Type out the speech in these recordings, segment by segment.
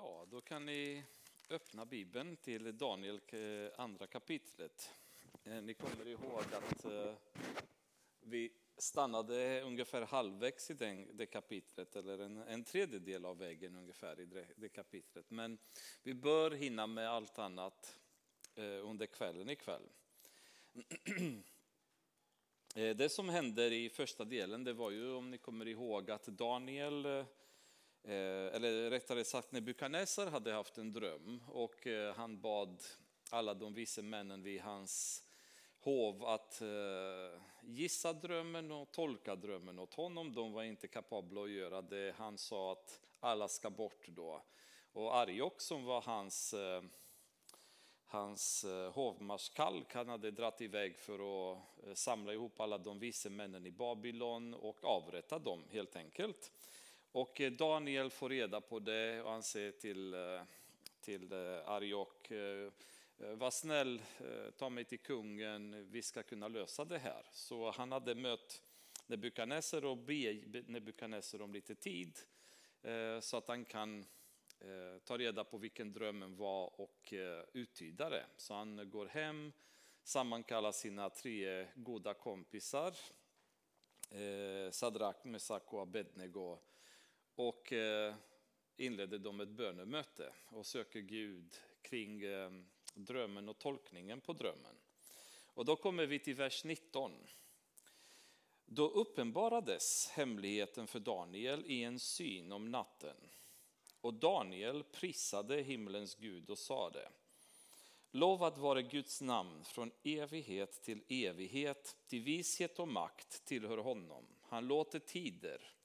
Ja, då kan ni öppna Bibeln till Daniel eh, andra kapitlet. Eh, ni kommer ihåg att eh, vi stannade ungefär halvvägs i det kapitlet, eller en, en tredjedel av vägen ungefär i det, det kapitlet. Men vi bör hinna med allt annat under kvällen ikväll. Det som händer i första delen, det var ju om ni kommer ihåg att Daniel Eh, eller rättare sagt Nebukadnessar hade haft en dröm och eh, han bad alla de vise männen vid hans hov att eh, gissa drömmen och tolka drömmen åt honom. De var inte kapabla att göra det. Han sa att alla ska bort då. Och Arjok som var hans, hans hovmarskalk, han hade dratt iväg för att samla ihop alla de vise männen i Babylon och avrätta dem helt enkelt. Och eh, Daniel får reda på det och han säger till, eh, till eh, Ariok, Arjok, var snäll, ta mig till kungen, vi ska kunna lösa det här. Så han hade mött Nebukadnessar och be Nebukadnessar om lite tid så att han kan ta reda på vilken drömmen var och uttyda det. Så han går hem, sammankallar sina tre goda kompisar, Sadrak, Mesak och Abednego och eh, inledde de ett bönemöte och söker Gud kring eh, drömmen och tolkningen på drömmen. Och då kommer vi till vers 19. Då uppenbarades hemligheten för Daniel i en syn om natten. Och Daniel prisade himlens Gud och sade Lovad vare Guds namn från evighet till evighet, till vishet och makt tillhör honom. Han låter tider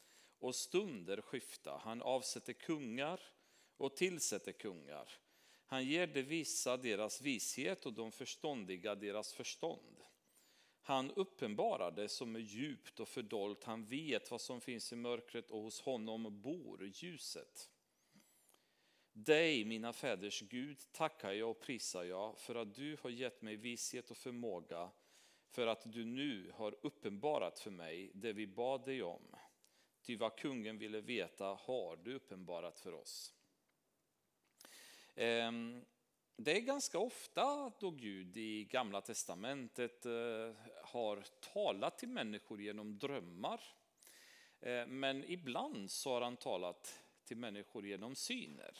och stunder skifta. Han avsätter kungar och tillsätter kungar. Han ger de vissa deras vishet och de förståndiga deras förstånd. Han uppenbarar det som är djupt och fördolt. Han vet vad som finns i mörkret och hos honom bor ljuset. Dig, mina fäders Gud, tackar jag och prisar jag för att du har gett mig vishet och förmåga, för att du nu har uppenbarat för mig det vi bad dig om. Ty vad kungen ville veta har du uppenbarat för oss. Ehm, det är ganska ofta då Gud i Gamla Testamentet eh, har talat till människor genom drömmar. Eh, men ibland så har han talat till människor genom syner.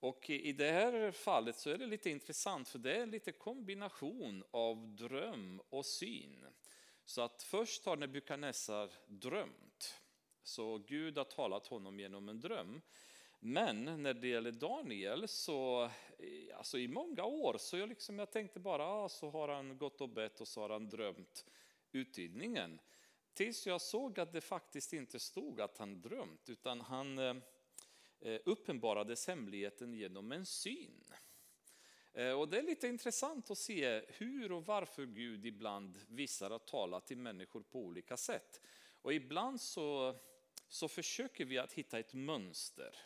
Och i det här fallet så är det lite intressant för det är lite kombination av dröm och syn. Så att först har Nebukadnessar drömt. Så Gud har talat honom genom en dröm. Men när det gäller Daniel så, eh, alltså i många år, så jag, liksom, jag tänkte bara, ah, så har han gått och bett och så har han drömt uttydningen. Tills jag såg att det faktiskt inte stod att han drömt, utan han eh, eh uppenbarades hemligheten genom en syn. Eh, Och det är lite intressant att se hur och varför Gud ibland visar att tala till människor på olika sätt. Och ibland så, så försöker vi att hitta ett mönster.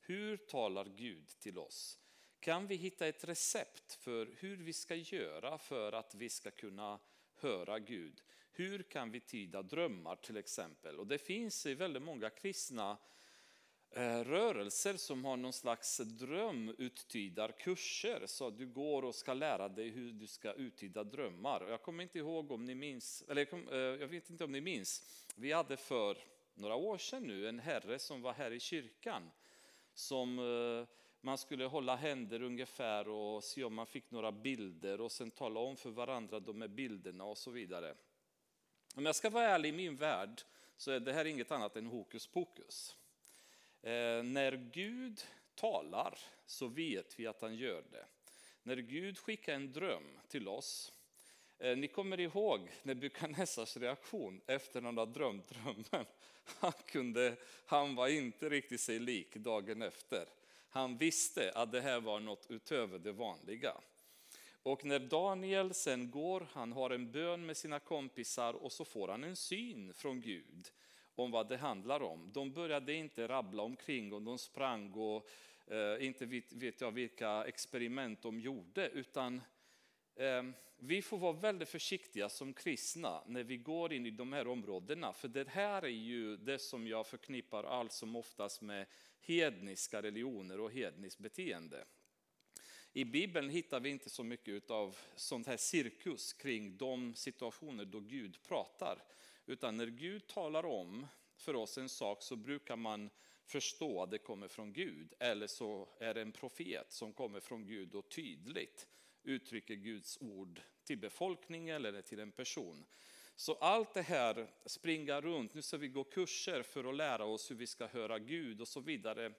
Hur talar Gud till oss? Kan vi hitta ett recept för hur vi ska göra för att vi ska kunna höra Gud? Hur kan vi tyda drömmar till exempel? Och det finns i väldigt många kristna eh, rörelser som har någon slags drömuttydarkurser så att du går och ska lära dig hur du ska uttyda drömmar. Jag kommer inte ihåg om ni minns, eller jag, kom, eh, jag vet inte om ni minns, vi hade för några år sedan nu en herre som var här i kyrkan som eh, man skulle hålla händer ungefär och se om man fick några bilder och sen tala om för varandra de här bilderna och så vidare. Om jag ska vara ärlig i min värld så är det här inget annat än hokus pokus. Eh, när Gud talar så vet vi att han gör det. När Gud skickar en dröm till oss Eh, ni kommer ihåg Nebukadnessars reaktion efter han hade drömt drömmen. Han, kunde, han var inte riktigt sig lik dagen efter. Han visste att det här var något utöver det vanliga. Och när Daniel sen går, han har en bön med sina kompisar och så får han en syn från Gud om vad det handlar om. De började inte rabbla omkring och de sprang och eh, inte vet, vet jag vilka experiment de gjorde, utan Ehm, vi får vara väldigt försiktiga som kristna när vi går in i de här områdena, för det här är ju det som jag förknippar allt som oftast med hedniska religioner och hedniskt beteende. I Bibeln hittar vi inte så mycket av sånt här cirkus kring de situationer då Gud pratar. Utan när Gud talar om för oss en sak så brukar man förstå att det kommer från Gud. Eller så är det en profet som kommer från Gud och tydligt uttrycker Guds ord till befolkningen eller till en person. Så allt det här springa runt, nu ska vi gå kurser för att lära oss hur vi ska höra Gud och så vidare.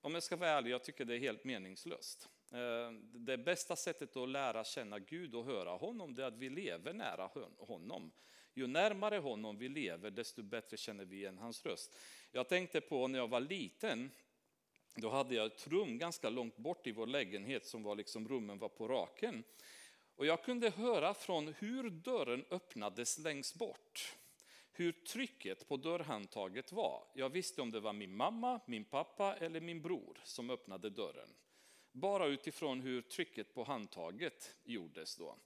Om jag ska vara ärlig, jag tycker det är helt meningslöst. Eh, det bästa sättet att lära känna Gud och höra honom, det är att vi lever nära honom. Ju närmare honom vi lever, desto bättre känner vi igen hans röst. Jag tänkte på när jag var liten, då hade jag ett rum ganska långt bort i vår lägenhet som var liksom rummen var på raken. Och jag kunde höra från hur dörren öppnades längst bort, hur trycket på dörrhandtaget var. Jag visste om det var min mamma, min pappa eller min bror som öppnade dörren. Bara utifrån hur trycket på handtaget gjordes då.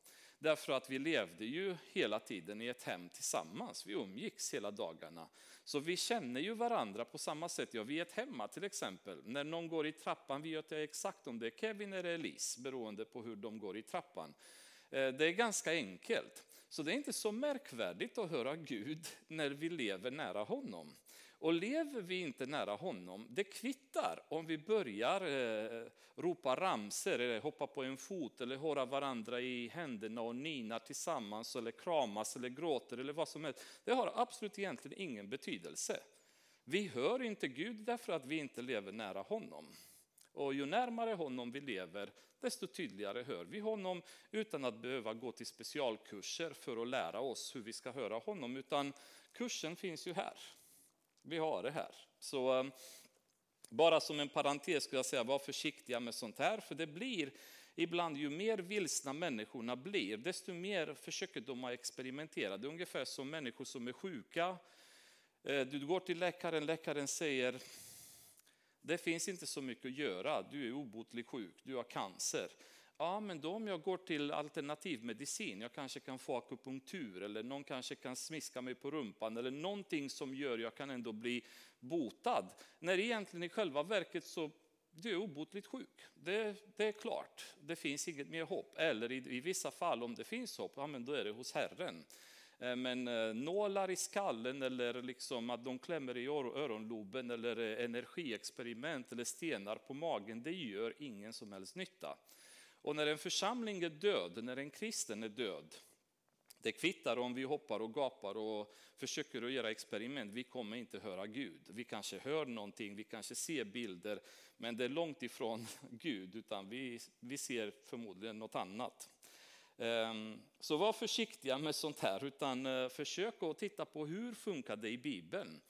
Därför att vi levde ju hela tiden i ett hem tillsammans. Vi umgicks hela dagarna. Så vi känner ju varandra på samma sätt. Ja, vi är ett hemma till exempel. När någon går i trappan vet jag exakt om det är Kevin eller Elise beroende på hur de går i trappan. Eh, det är ganska enkelt. Så det är inte så märkvärdigt att höra Gud när vi lever nära honom. Och lever vi inte nära honom, det kvittar om vi börjar eh, ropa ramser, eller hoppa på en fot, eller hålla varandra i händerna och nina tillsammans, eller kramas eller gråter eller vad som helst. Det har absolut egentligen ingen betydelse. Vi hör inte Gud därför att vi inte lever nära honom. Och ju närmare honom vi lever, desto tydligare hör vi honom utan att behöva gå till specialkurser för att lära oss hur vi ska höra honom, utan kursen finns ju här. Vi har det här. Så ehm, bara som en parentes skulle jag säga, var försiktiga med sånt här, för det blir ibland ju mer vilsna människorna blir, desto mer försöker de att experimentera. Det är ungefär som människor som är sjuka. Eh, du går till läkaren, läkaren säger det finns inte så mycket att göra, du är obotligt sjuk, du har cancer. Ja, men då om jag går till alternativmedicin, jag kanske kan få akupunktur eller någon kanske kan smiska mig på rumpan eller någonting som gör att jag kan ändå bli botad. När egentligen i själva verket så du är obotligt sjuk. Det, det, är klart, det finns inget mer hopp. Eller i, i vissa fall om det finns hopp, ja, men då är det hos Herren. Eh, men eh, nålar i skallen eller liksom att de klämmer i öronloben eller eh, energiexperiment eller stenar på magen, det gör ingen som helst nytta. Och när en församling är död, när en kristen är död, det kvittar om vi hoppar och gapar och försöker att göra experiment, vi kommer inte höra Gud. Vi kanske hör någonting, vi kanske ser bilder, men det är långt ifrån Gud, utan vi, vi ser förmodligen något annat. Ehm, så var försiktiga med sånt här, utan eh, försök att titta på hur funkar det i Bibeln.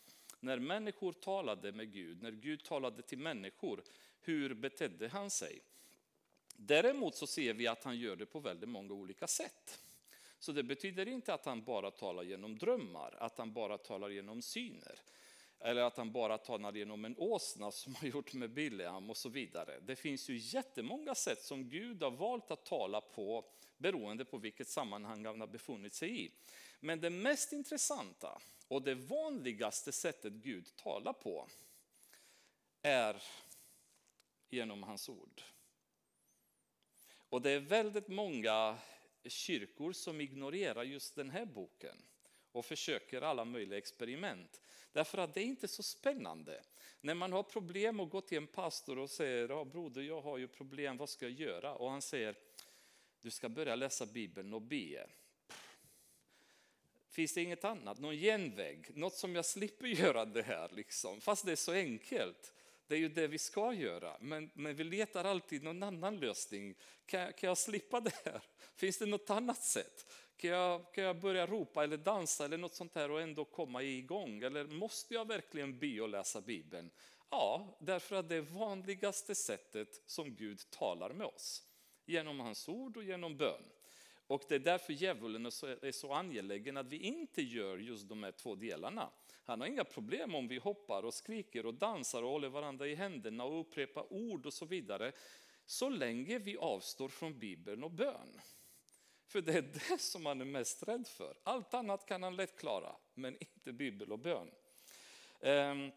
När människor talade med Gud, när Gud talade till människor, hur betedde han sig? Däremot så ser vi att han gör det på väldigt många olika sätt. Så det betyder inte att han bara talar genom drömmar, att han bara talar genom syner. Eller att han bara talar genom en åsna som har gjort med Bileam och så vidare. Det finns ju jättemånga sätt som Gud har valt att tala på beroende på vilket sammanhang han har befunnit sig i. Men det mest intressanta och det vanligaste sättet Gud talar på är genom hans ord. Och det är väldigt många kyrkor som ignorerar just den här boken och försöker alla möjliga experiment. Därför att det är inte så spännande. När man har problem och går till en pastor och säger, ja, broder jag har ju problem, vad ska jag göra? Och han säger, du ska börja läsa Bibeln och be. Finns det inget annat, någon genväg, något som jag slipper göra det här liksom? Fast det är så enkelt. Det är ju det vi ska göra, men, men vi letar alltid någon annan lösning. Kan, kan jag slippa det här? Finns det något annat sätt? Kan jag, kan jag börja ropa eller dansa eller något sånt här och ändå komma igång? Eller måste jag verkligen be och läsa Bibeln? Ja, därför att det är vanligaste sättet som Gud talar med oss. Genom hans ord och genom bön. Och det är därför djävulen är så angelägen att vi inte gör just de här två delarna. Han har inga problem om vi hoppar och skriker och dansar och håller varandra i händerna och upprepar ord och så vidare. Så länge vi avstår från Bibeln och bön. För det är det som han är mest rädd för. Allt annat kan han lätt klara, men inte Bibel och bön. Ehm,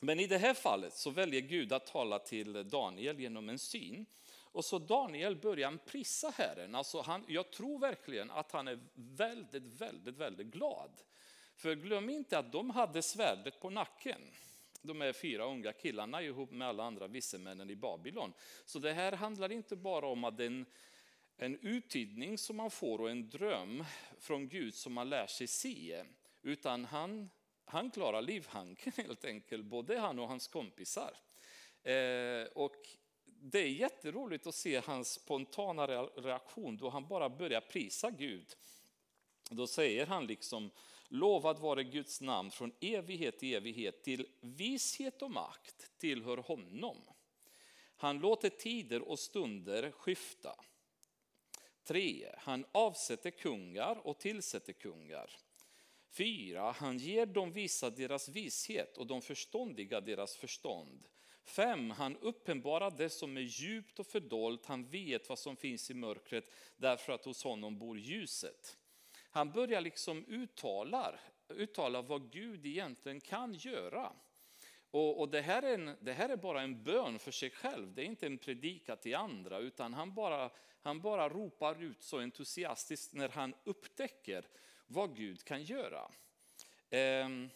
men i det här fallet så väljer Gud att tala till Daniel genom en syn. Och så Daniel börjar prisa Herren. Alltså han, jag tror verkligen att han är väldigt, väldigt, väldigt glad. För glöm inte att de hade svärdet på nacken. De är fyra unga killarna ihop med alla andra vissemännen i Babylon. Så det här handlar inte bara om att en, en uttydning som man får och en dröm från Gud som man lär sig se. Utan han, han klarar livhanken helt enkelt, både han och hans kompisar. Eh, och det är jätteroligt att se hans spontana reaktion då han bara börjar prisa Gud. Då säger han liksom, lovad vare Guds namn från evighet till evighet, till vishet och makt tillhör honom. Han låter tider och stunder skifta. 3. Han avsätter kungar och tillsätter kungar. 4. Han ger de visa deras vishet och de förståndiga deras förstånd. 5. Han uppenbarar det som är djupt och fördolt. Han vet vad som finns i mörkret därför att hos honom bor ljuset. Han börjar liksom uttala, uttala vad Gud egentligen kan göra. Och, och det, här är en, det här är bara en bön för sig själv, det är inte en predikan till andra, utan han bara, han bara ropar ut så entusiastiskt när han upptäcker vad Gud kan göra. Ehm,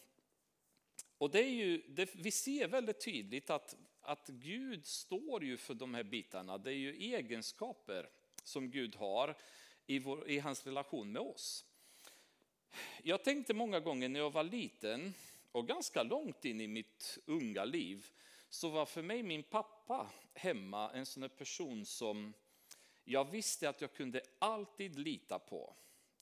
och det är ju, det, vi ser väldigt tydligt att, att Gud står ju för de här bitarna. Det är ju egenskaper som Gud har i, vår, i hans relation med oss. Jag tänkte många gånger när jag var liten och ganska långt in i mitt unga liv så var för mig min pappa hemma en sån person som jag visste att jag kunde alltid lita på.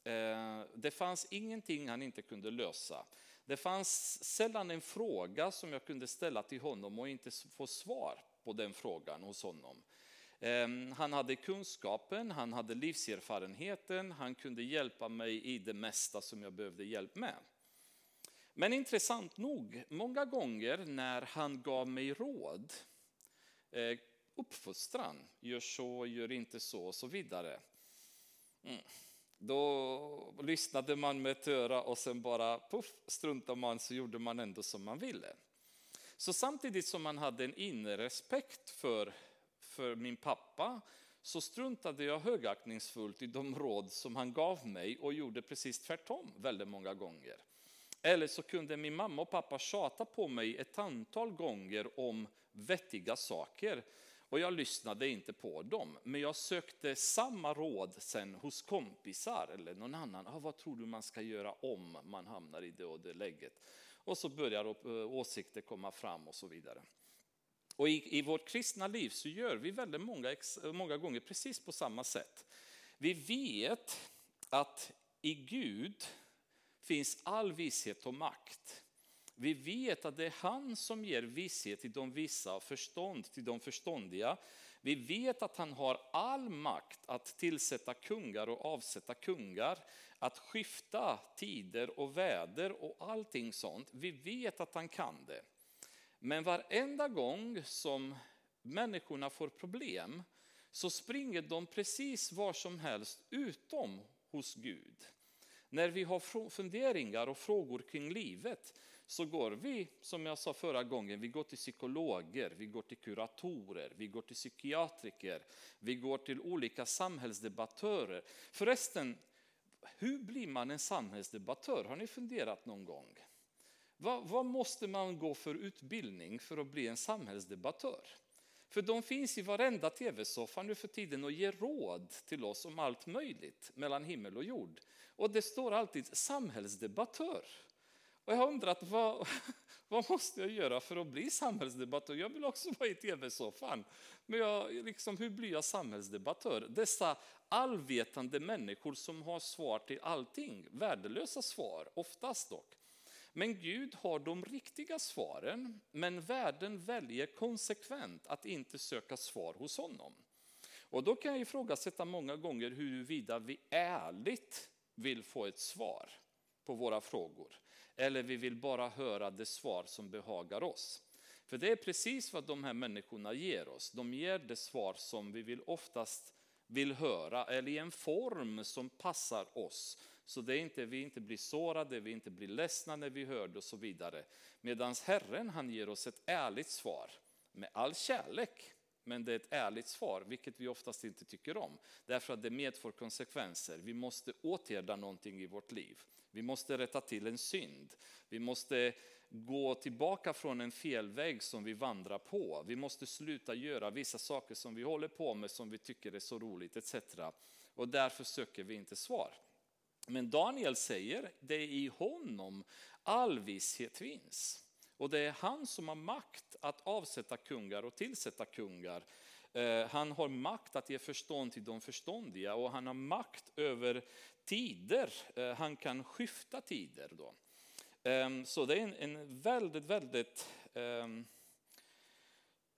Eh, det fanns ingenting han inte kunde lösa. Det fanns sällan en fråga som jag kunde ställa till honom och inte få svar på den frågan hos honom. Ehm, han hade kunskapen, han hade livserfarenheten, han kunde hjälpa mig i det mesta som jag behövde hjälp med. Men intressant nog, många gånger när han gav mig råd, eh, uppfostran, gör så, gör inte så och så vidare. Mm. Då lyssnade man med ett öra och sen bara puff, struntade man så gjorde man ändå som man ville. Så samtidigt som man hade en inre respekt för, för min pappa så struntade jag högaktningsfullt i de råd som han gav mig och gjorde precis tvärtom väldigt många gånger. Eller så kunde min mamma och pappa tjata på mig ett antal gånger om vettiga saker och jag lyssnade inte på dem. Men jag sökte samma råd sen hos kompisar eller någon annan. Ah, vad tror du man ska göra om man hamnar i det och det läget? Och så börjar eh, åsikter komma fram och så vidare. Och i, i vårt kristna liv så gör vi väldigt många, många gånger precis på samma sätt. Vi vet att i Gud finns all vishet och makt. Vi vet att det är han som ger visshet till de vissa och förstånd till de förståndiga. Vi vet att han har all makt att tillsätta kungar och avsätta kungar, att skifta tider och väder och allting sånt. Vi vet att han kan det. Men varenda gång som människorna får problem så springer de precis var som helst utom hos Gud. När vi har funderingar och frågor kring livet så går vi, som jag sa förra gången, vi går till psykologer, vi går till kuratorer, vi går till psykiatriker, vi går till olika samhällsdebattörer. Förresten, hur blir man en samhällsdebattör? Har ni funderat någon gång? Vad, vad måste man gå för utbildning för att bli en samhällsdebattör? För de finns i varenda tv-soffa nu för tiden och ger råd till oss om allt möjligt mellan himmel och jord. Och det står alltid samhällsdebattör. Och jag har undrat vad, vad måste jag göra för att bli samhällsdebattör? Jag vill också vara i tv-soffan. Men jag, liksom, hur blir jag samhällsdebattör? Dessa allvetande människor som har svar till allting, värdelösa svar, oftast dock. Men Gud har de riktiga svaren, men världen väljer konsekvent att inte söka svar hos honom. Och då kan jag ifrågasätta många gånger huruvida vi ärligt vill få ett svar på våra frågor. Eller vi vill bara höra det svar som behagar oss. För det är precis vad de här människorna ger oss. De ger det svar som vi vill oftast vill höra, eller i en form som passar oss. Så det är inte, vi inte blir sårade, vi inte blir ledsna när vi hör det och så vidare. Medan Herren han ger oss ett ärligt svar med all kärlek. Men det är ett ärligt svar, vilket vi oftast inte tycker om. Därför att det medför konsekvenser. Vi måste åtgärda någonting i vårt liv. Vi måste rätta till en synd. Vi måste gå tillbaka från en felväg som vi vandrar på. Vi måste sluta göra vissa saker som vi håller på med, som vi tycker är så roligt etc. Och därför söker vi inte svar. Men Daniel säger, det är i honom all visshet finns. Och det är han som har makt att avsätta kungar och tillsätta kungar. Eh, han har makt att ge förstånd till de förståndiga och han har makt över tider. Eh, han kan skifta tider. Då. Ehm, så det är en, väldigt, väldigt ehm,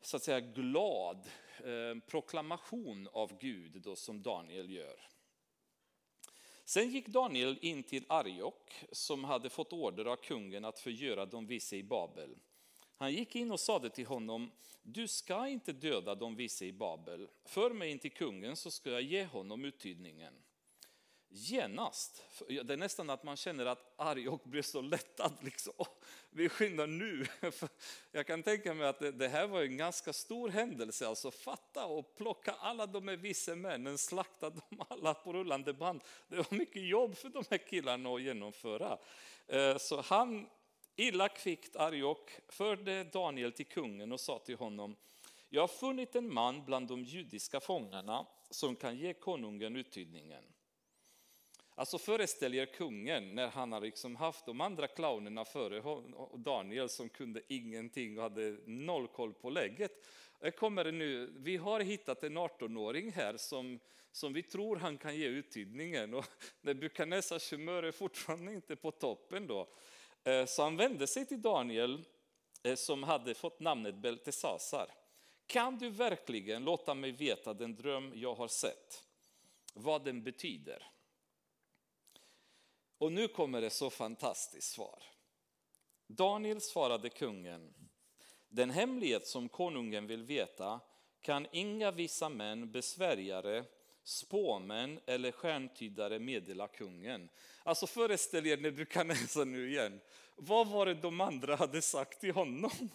så att säga glad eh, proklamation av Gud då, som Daniel gör. Sen gick Daniel in till Arjok som hade fått order av kungen att förgöra de vise i Babel. Han gick in och sade till honom, du ska inte döda de vise i Babel. För mig in till kungen så ska jag ge honom uttydningen genast. Det är nästan att man känner att Arjok blir så lättad. Liksom. Vi skyndar nu. Jag kan tänka mig att det här var en ganska stor händelse. Alltså fatta och plocka alla de här vise männen, slakta dem alla på rullande band. Det var mycket jobb för de här killarna att genomföra. Eh, så han, illa kvickt Arjok, förde Daniel till kungen och sa till honom jag har funnit en man bland de judiska fångarna som kan ge konungen uttydningen. Alltså föreställ er kungen när han har liksom haft de andra clownerna före Daniel som kunde ingenting och hade noll koll på läget. Kommer nu, vi har hittat en 18-åring här som, som vi tror han kan ge uttydningen och Nebukadnessars humör är fortfarande inte på toppen då. Eh, så han vände sig till Daniel eh, som hade fått namnet Beltesasar. Kan du verkligen låta mig veta den dröm jag har sett? Vad den betyder? Och nu kommer det så fantastiskt svar. Daniel svarade kungen, den hemlighet som konungen vill veta kan inga vissa män, besvärjare, spåmän eller stjärntydare meddela kungen. Alltså föreställ er Nebukadnessar nu igen. Vad var det de andra hade sagt till honom?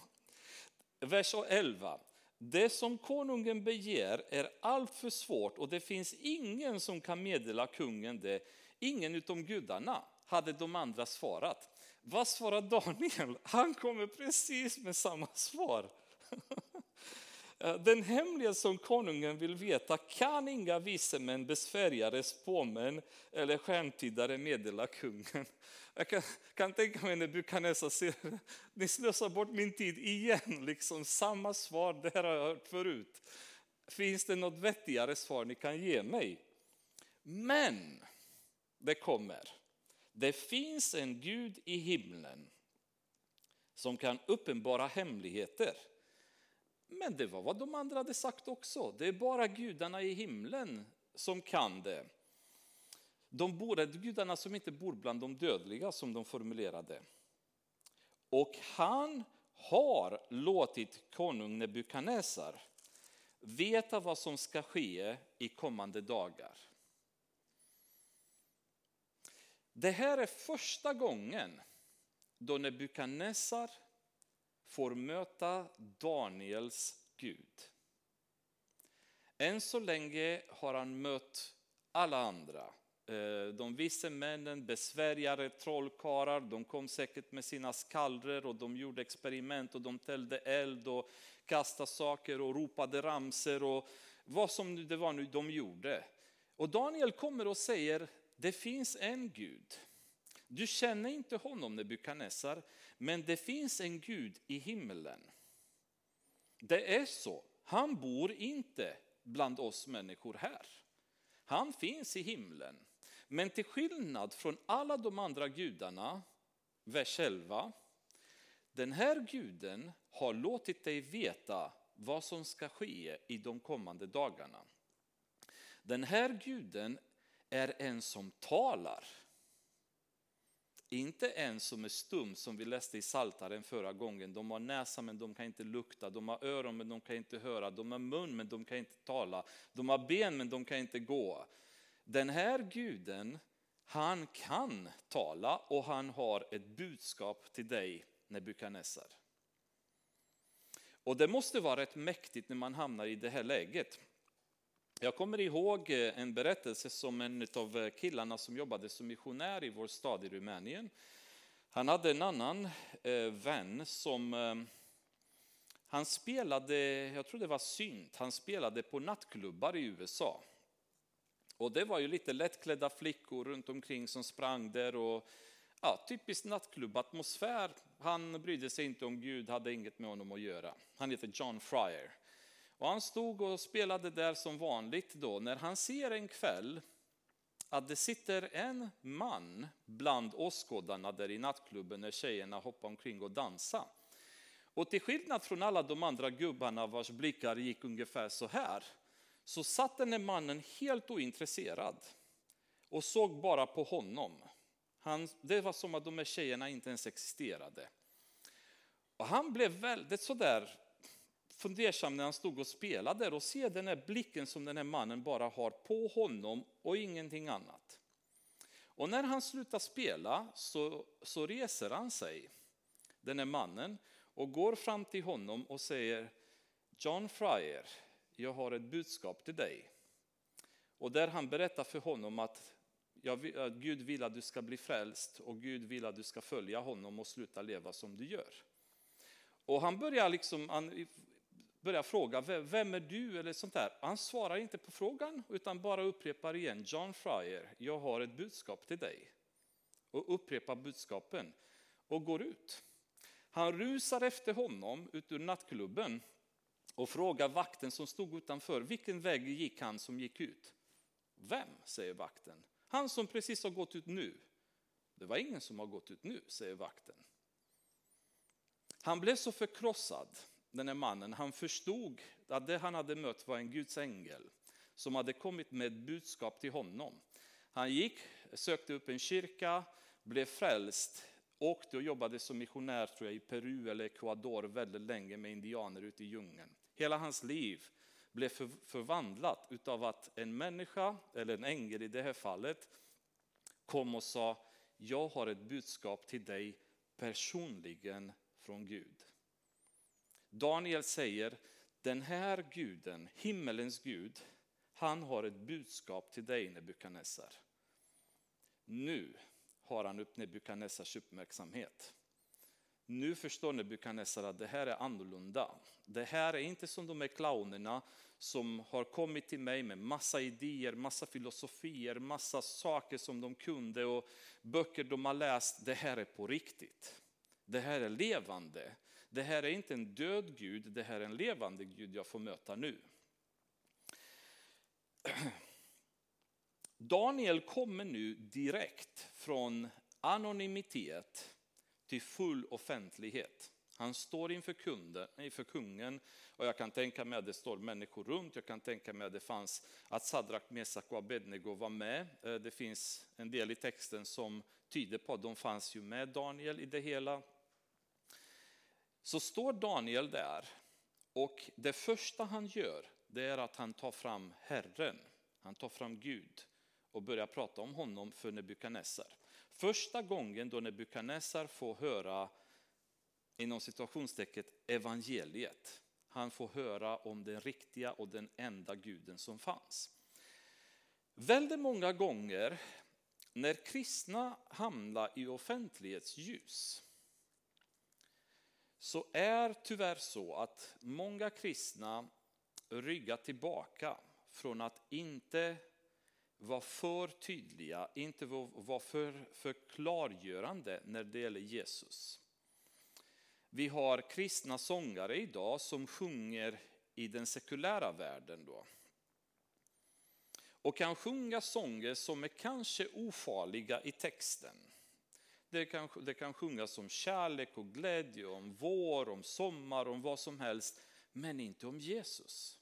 Vers 11. Det som konungen begär är alltför svårt och det finns ingen som kan meddela kungen det Ingen utom gudarna hade de andra svarat. Vad svarar Daniel? Han kommer precis med samma svar. Den hemliga som konungen vill veta kan inga visemän, besvärjare, spåmän eller stjärntydare meddela kungen. Jag kan, kan tänka mig när Bukhanessa säger, ni slösar bort min tid igen, liksom samma svar, det här har jag hört förut. Finns det något vettigare svar ni kan ge mig? Men det kommer. Det finns en Gud i himlen som kan uppenbara hemligheter. Men det var vad de andra hade sagt också. Det är bara gudarna i himlen som kan det. De bor, gudarna som inte bor bland de dödliga, som de formulerade. Och han har låtit konung Nebukadnessar veta vad som ska ske i kommande dagar. Det här är första gången då Nebukadnessar får möta Daniels Gud. Än så länge har han mött alla andra. Eh, de vise männen, besvärjare, trollkarlar, de kom säkert med sina skallror och de gjorde experiment och de tällde eld och kastade saker och ropade ramser och vad som det var nu de gjorde. Och Daniel kommer och säger, det finns en Gud. Du känner inte honom Nebukadnessar, men det finns en Gud i himlen. Det är så, han bor inte bland oss människor här. Han finns i himlen. Men till skillnad från alla de andra gudarna, vers 11, den här guden har låtit dig veta vad som ska ske i de kommande dagarna. Den här guden är en som talar. Inte en som är stum som vi läste i Saltaren förra gången. De har näsa men de kan inte lukta, de har öron men de kan inte höra, de har mun men de kan inte tala, de har ben men de kan inte gå. Den här guden, han kan tala och han har ett budskap till dig Nebukadnessar. Och det måste vara rätt mäktigt när man hamnar i det här läget. Jag kommer ihåg eh, en berättelse som en av eh, killarna som jobbade som missionär i vår stad i Rumänien. Han hade en annan eh, vän som han spelade, jag tror det var synt, han spelade på nattklubbar i USA. Och det var ju lite lättklädda flickor runt omkring som sprang där och ja, typisk nattklubbatmosfär. Han brydde sig inte om Gud, hade inget med honom att göra. Han heter John Fryer. Och han stod och spelade där som vanligt då, när han ser en kväll att det sitter en man bland åskådarna där i nattklubben när tjejerna hoppar omkring och dansar. Och till skillnad från alla de andra gubbarna vars blickar gick ungefär så här, så satt den här mannen helt ointresserad och såg bara på honom. Han, det var som att de här tjejerna inte ens existerade. Och han blev väldigt sådär fundersam när han stod och spelade och se den här blicken som den här mannen bara har på honom och ingenting annat. Och när han slutar spela så, så reser han sig, den här mannen, och går fram till honom och säger John Fryer, jag har ett budskap till dig. Och där han berättar för honom att Gud vill att du ska bli frälst och Gud vill att du ska följa honom och sluta leva som du gör. Och han börjar liksom, han börjar fråga, vem är du? eller sånt där. Han svarar inte på frågan utan bara upprepar igen, John Fryer, jag har ett budskap till dig. Och upprepar budskapen och går ut. Han rusar efter honom ut ur nattklubben och frågar vakten som stod utanför, vilken väg gick han som gick ut? Vem, säger vakten. Han som precis har gått ut nu. Det var ingen som har gått ut nu, säger vakten. Han blev så förkrossad den här mannen, han förstod att det han hade mött var en Guds ängel som hade kommit med ett budskap till honom. Han gick, sökte upp en kyrka, blev frälst, åkte och jobbade som missionär tror jag, i Peru eller Ecuador väldigt länge med indianer ute i djungeln. Hela hans liv blev förvandlat utav att en människa, eller en ängel i det här fallet, kom och sa, jag har ett budskap till dig personligen från Gud. Daniel säger, den här guden, himmelens Gud, han har ett budskap till dig Nebukadnessar. Nu har han upp Nebukadnessars uppmärksamhet. Nu förstår Nebukadnessar att det här är annorlunda. Det här är inte som de här clownerna som har kommit till mig med massa idéer, massa filosofier, massa saker som de kunde och böcker de har läst. Det här är på riktigt. Det här är levande. Det här är inte en död Gud, det här är en levande Gud jag får möta nu. Daniel kommer nu direkt från anonymitet till full offentlighet. Han står inför, kunden, inför kungen och jag kan tänka mig att det står människor runt. Jag kan tänka mig att det fanns att Sadrak, Mesak och Abednego var med. Eh, det finns en del i texten som tyder på att de fanns ju med Daniel i det hela så står Daniel där och det första han gör det är att han tar fram Herren, han tar fram Gud och börjar prata om honom för Nebukadnessar. Första gången då Nebukadnessar får höra inom situationstecket evangeliet. Han får höra om den riktiga och den enda guden som fanns. Väldigt många gånger när kristna hamnar i offentlighetsljus så är tyvärr så att många kristna ryggar tillbaka från att inte vara för tydliga, inte vara för, för klargörande när det gäller Jesus. Vi har kristna sångare idag som sjunger i den sekulära världen. Då. Och kan sjunga sånger som är kanske ofarliga i texten. Det kan, det kan sjungas om kärlek och glädje, om vår, om sommar, om vad som helst, men inte om Jesus.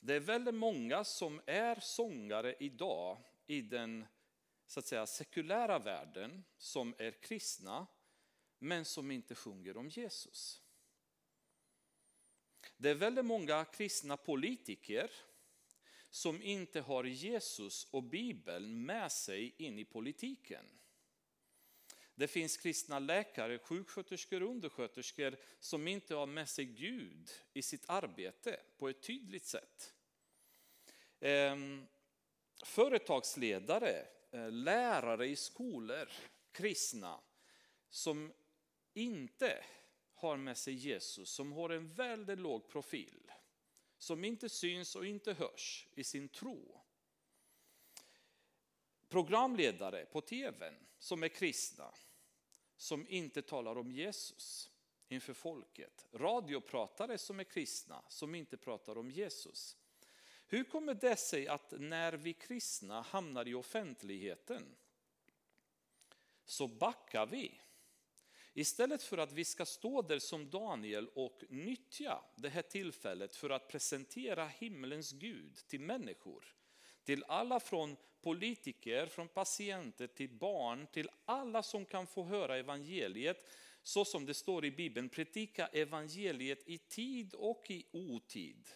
Det är väldigt många som är sångare idag i den så att säga, sekulära världen som är kristna men som inte sjunger om Jesus. Det är väldigt många kristna politiker som inte har Jesus och Bibeln med sig in i politiken. Det finns kristna läkare, sjuksköterskor och undersköterskor som inte har med sig Gud i sitt arbete på ett tydligt sätt. Ehm, företagsledare, eh, lärare i skolor, kristna, som inte har med sig Jesus, som har en väldigt låg profil, som inte syns och inte hörs i sin tro. Programledare på tvn som är kristna, som inte talar om Jesus inför folket. Radiopratare som är kristna, som inte pratar om Jesus. Hur kommer det sig att när vi kristna hamnar i offentligheten så backar vi? Istället för att vi ska stå där som Daniel och nyttja det här tillfället för att presentera himlens Gud till människor, till alla från politiker, från patienter till barn, till alla som kan få höra evangeliet, så som det står i Bibeln, predika evangeliet i tid och i otid.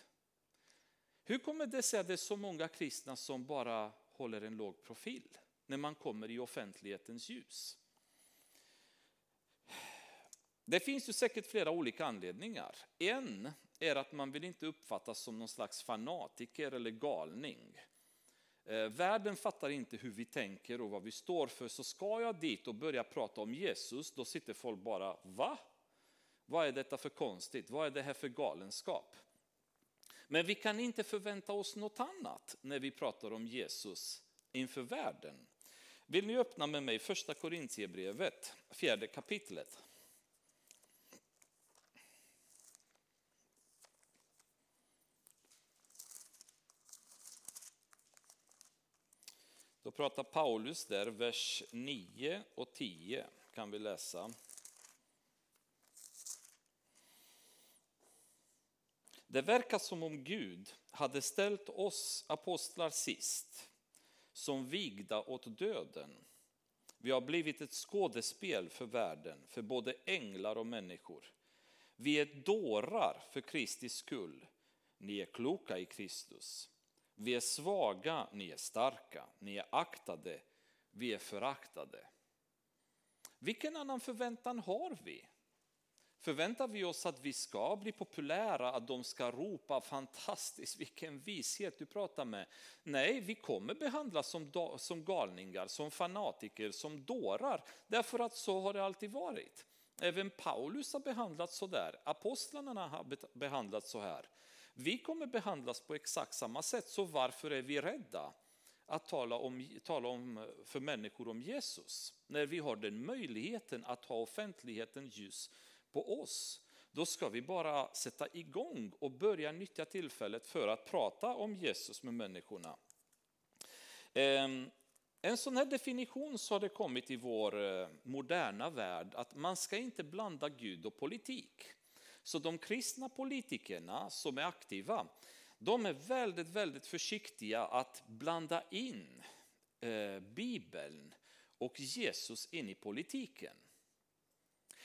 Hur kommer det sig att det är så många kristna som bara håller en låg profil när man kommer i offentlighetens ljus? Det finns ju säkert flera olika anledningar. En är att man vill inte uppfattas som någon slags fanatiker eller galning. Eh, världen fattar inte hur vi tänker och vad vi står för, så ska jag dit och börja prata om Jesus, då sitter folk bara, va? Vad är detta för konstigt? Vad är det här för galenskap? Men vi kan inte förvänta oss något annat när vi pratar om Jesus inför världen. Vill ni öppna med mig första Korintierbrevet, fjärde kapitlet. Pratar Paulus där, vers 9 och 10 kan vi läsa. Det verkar som om Gud hade ställt oss apostlar sist, som vigda åt döden. Vi har blivit ett skådespel för världen, för både änglar och människor. Vi är dårar för Kristi skull. Ni är kloka i Kristus. Vi är svaga, ni är starka. Ni är aktade, vi är föraktade. Vilken annan förväntan har vi? Förväntar vi oss att vi ska bli populära, att de ska ropa fantastiskt, vilken vishet du pratar med. Nej, vi kommer behandlas som, som galningar, som fanatiker, som dårar, därför att så har det alltid varit. Även Paulus har behandlats så där, apostlarna har behandlats så här. Vi kommer behandlas på exakt samma sätt, så varför är vi rädda att tala, om, tala om för människor om Jesus? När vi har den möjligheten att ha offentligheten ljus på oss, då ska vi bara sätta igång och börja nyttja tillfället för att prata om Jesus med människorna. Ehm, en sån här definition så har det kommit i vår eh, moderna värld att man ska inte blanda Gud och politik. Så de kristna politikerna som är aktiva, de är väldigt, väldigt försiktiga att blanda in eh, Bibeln och Jesus in i politiken.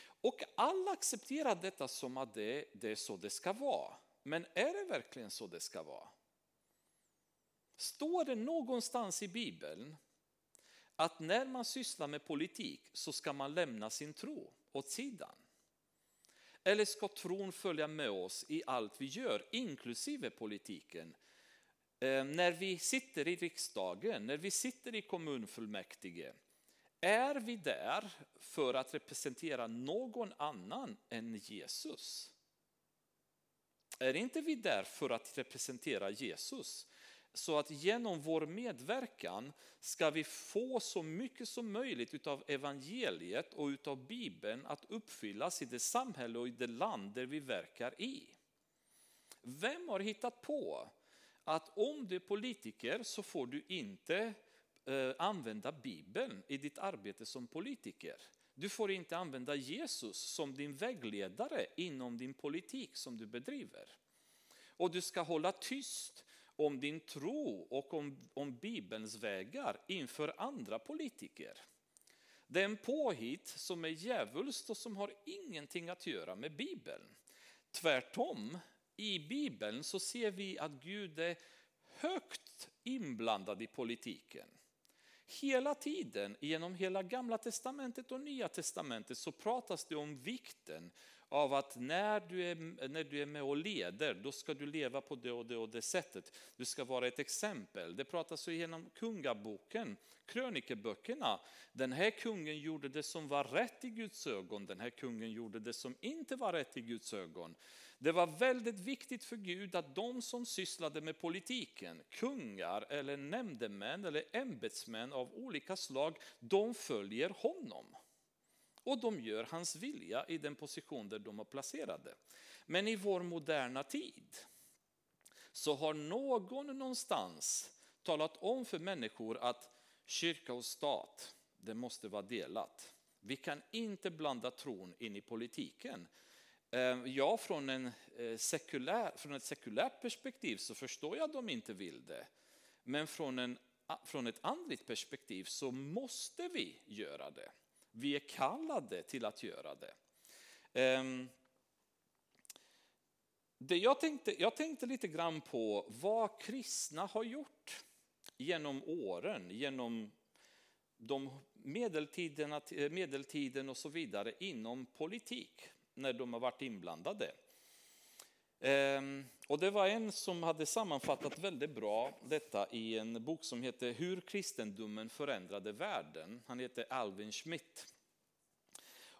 Och alla accepterar detta som att det, det är så det ska vara. Men är det verkligen så det ska vara? Står det någonstans i Bibeln att när man sysslar med politik så ska man lämna sin tro åt sidan? Eller ska tron följa med oss i allt vi gör, inklusive politiken? Eh, när vi sitter i riksdagen, när vi sitter i kommunfullmäktige, är vi där för att representera någon annan än Jesus? Är inte vi där för att representera Jesus? Så att genom vår medverkan ska vi få så mycket som möjligt av evangeliet och utav Bibeln att uppfyllas i det samhälle och i det land där vi verkar i. Vem har hittat på att om du är politiker så får du inte eh, använda Bibeln i ditt arbete som politiker? Du får inte använda Jesus som din vägledare inom din politik som du bedriver. Och du ska hålla tyst om din tro och om, om Bibelns vägar inför andra politiker. Det är en påhitt som är djävulskt och som har ingenting att göra med Bibeln. Tvärtom, i Bibeln så ser vi att Gud är högt inblandad i politiken. Hela tiden, genom hela gamla testamentet och nya testamentet så pratas det om vikten av att när du, är, när du är med och leder, då ska du leva på det och det och det sättet. Du ska vara ett exempel. Det pratas genom kungaboken, krönikeböckerna. Den här kungen gjorde det som var rätt i Guds ögon, den här kungen gjorde det som inte var rätt i Guds ögon. Det var väldigt viktigt för Gud att de som sysslade med politiken, kungar eller nämndemän eller ämbetsmän av olika slag, de följer honom. Och de gör hans vilja i den position där de är placerade. Men i vår moderna tid så har någon någonstans talat om för människor att kyrka och stat, det måste vara delat. Vi kan inte blanda tron in i politiken. Eh, jag ja, från, en eh, sekulär, från ett sekulärt perspektiv så förstår jag att de inte vill det. Men från, en, från ett andligt perspektiv så måste vi göra det. Vi är kallade till att göra det. Ehm, det jag, tänkte, jag tänkte lite grann på vad kristna har gjort genom åren, genom de medeltiden och så vidare inom politik när de har varit inblandade. Ehm, och det var en som hade sammanfattat väldigt bra detta i en bok som heter Hur kristendomen förändrade världen. Han heter Alvin Schmidt.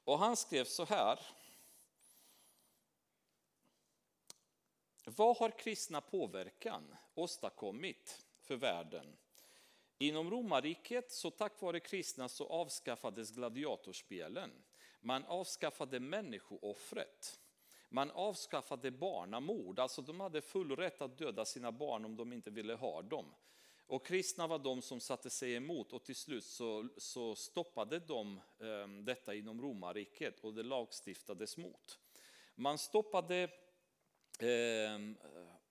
Och han skrev så här. Vad har kristna påverkan åstadkommit för världen? Inom romarriket, så tack vare kristna, så avskaffades gladiatorspelen. Man avskaffade människooffret. Man avskaffade barnamord, alltså de hade full rätt att döda sina barn om de inte ville ha dem. Och kristna var de som satte sig emot och till slut så, så stoppade de ehm, detta inom romarriket och det lagstiftades mot. Man stoppade ehm,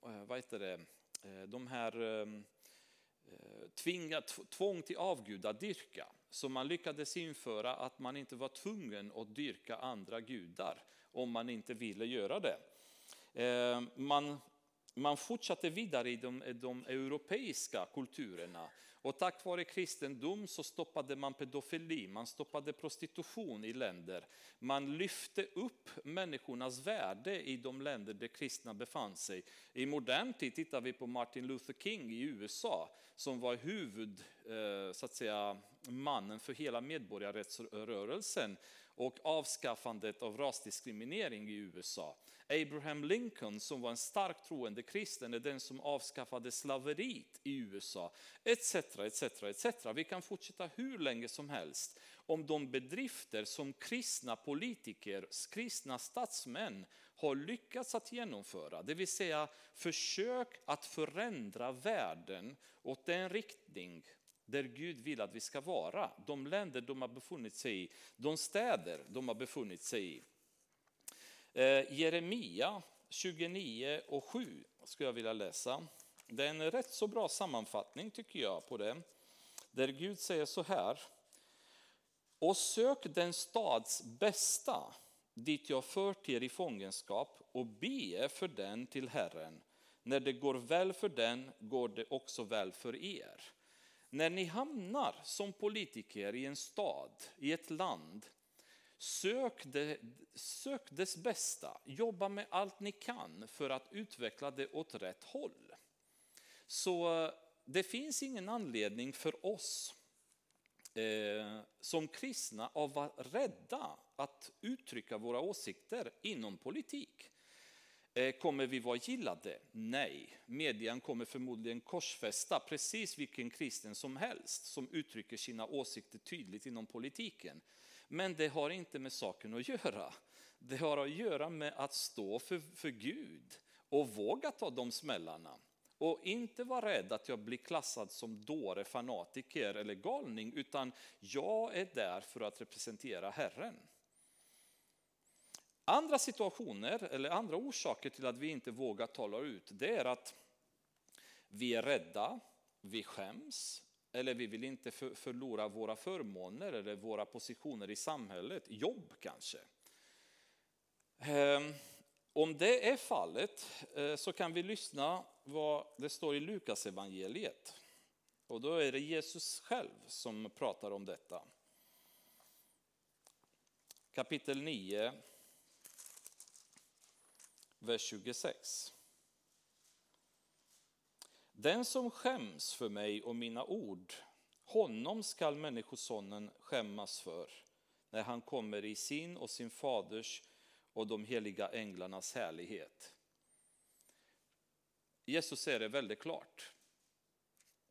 eh, vad heter det, eh, de här ehm, eh, tvinga, tvång till avgudadyrka. Så man lyckades införa att man inte var tvungen att dyrka andra gudar om man inte ville göra det. Eh, man, man fortsatte vidare i de, de europeiska kulturerna och tack vare kristendom så stoppade man pedofili, man stoppade prostitution i länder. Man lyfte upp människornas värde i de länder där kristna befann sig. I modern tid tittar vi på Martin Luther King i USA som var huvud, eh, så att säga, mannen för hela medborgarrättsrörelsen och avskaffandet av rasdiskriminering i USA. Abraham Lincoln som var en starkt troende kristen är den som avskaffade slaveriet i USA. Etc, etc, etc. Vi kan fortsätta hur länge som helst om de bedrifter som kristna politiker, kristna statsmän har lyckats att genomföra. Det vill säga försök att förändra världen åt den riktning där Gud vill att vi ska vara. De länder de har befunnit sig i, de städer de har befunnit sig i. Eh, Jeremia 29 och 7 skulle jag vilja läsa. Det är en rätt så bra sammanfattning tycker jag på det. Där Gud säger så här. Och sök den stads bästa dit jag fört er i fångenskap och be för den till Herren. När det går väl för den går det också väl för er. När ni hamnar som politiker i en stad, i ett land, sök, det, sök dess bästa. Jobba med allt ni kan för att utveckla det åt rätt håll. Så eh, det finns ingen anledning för oss eh, som kristna att vara rädda att uttrycka våra åsikter inom politik. Eh, kommer vi vara gillade? Nej. Median kommer förmodligen korsfästa precis vilken kristen som helst som uttrycker sina åsikter tydligt inom politiken. Men det har inte med saken att göra. Det har att göra med att stå för, för Gud och våga ta de smällarna. Och inte vara rädd att jag blir klassad som dåre, fanatiker eller galning, utan jag är där för att representera Herren. Andra situationer eller andra orsaker till att vi inte vågar tala ut, det är att vi är rädda, vi skäms, eller vi vill inte förlora våra förmåner eller våra positioner i samhället, jobb kanske. Ehm, om det är fallet eh, så kan vi lyssna vad det står i Lukas evangeliet. Och då är det Jesus själv som pratar om detta. Kapitel 9, vers 26. Den som skäms för mig och mina ord, honom skall Människosonen skämmas för när han kommer i sin och sin faders och de heliga änglarnas härlighet. Jesus säger det väldigt klart.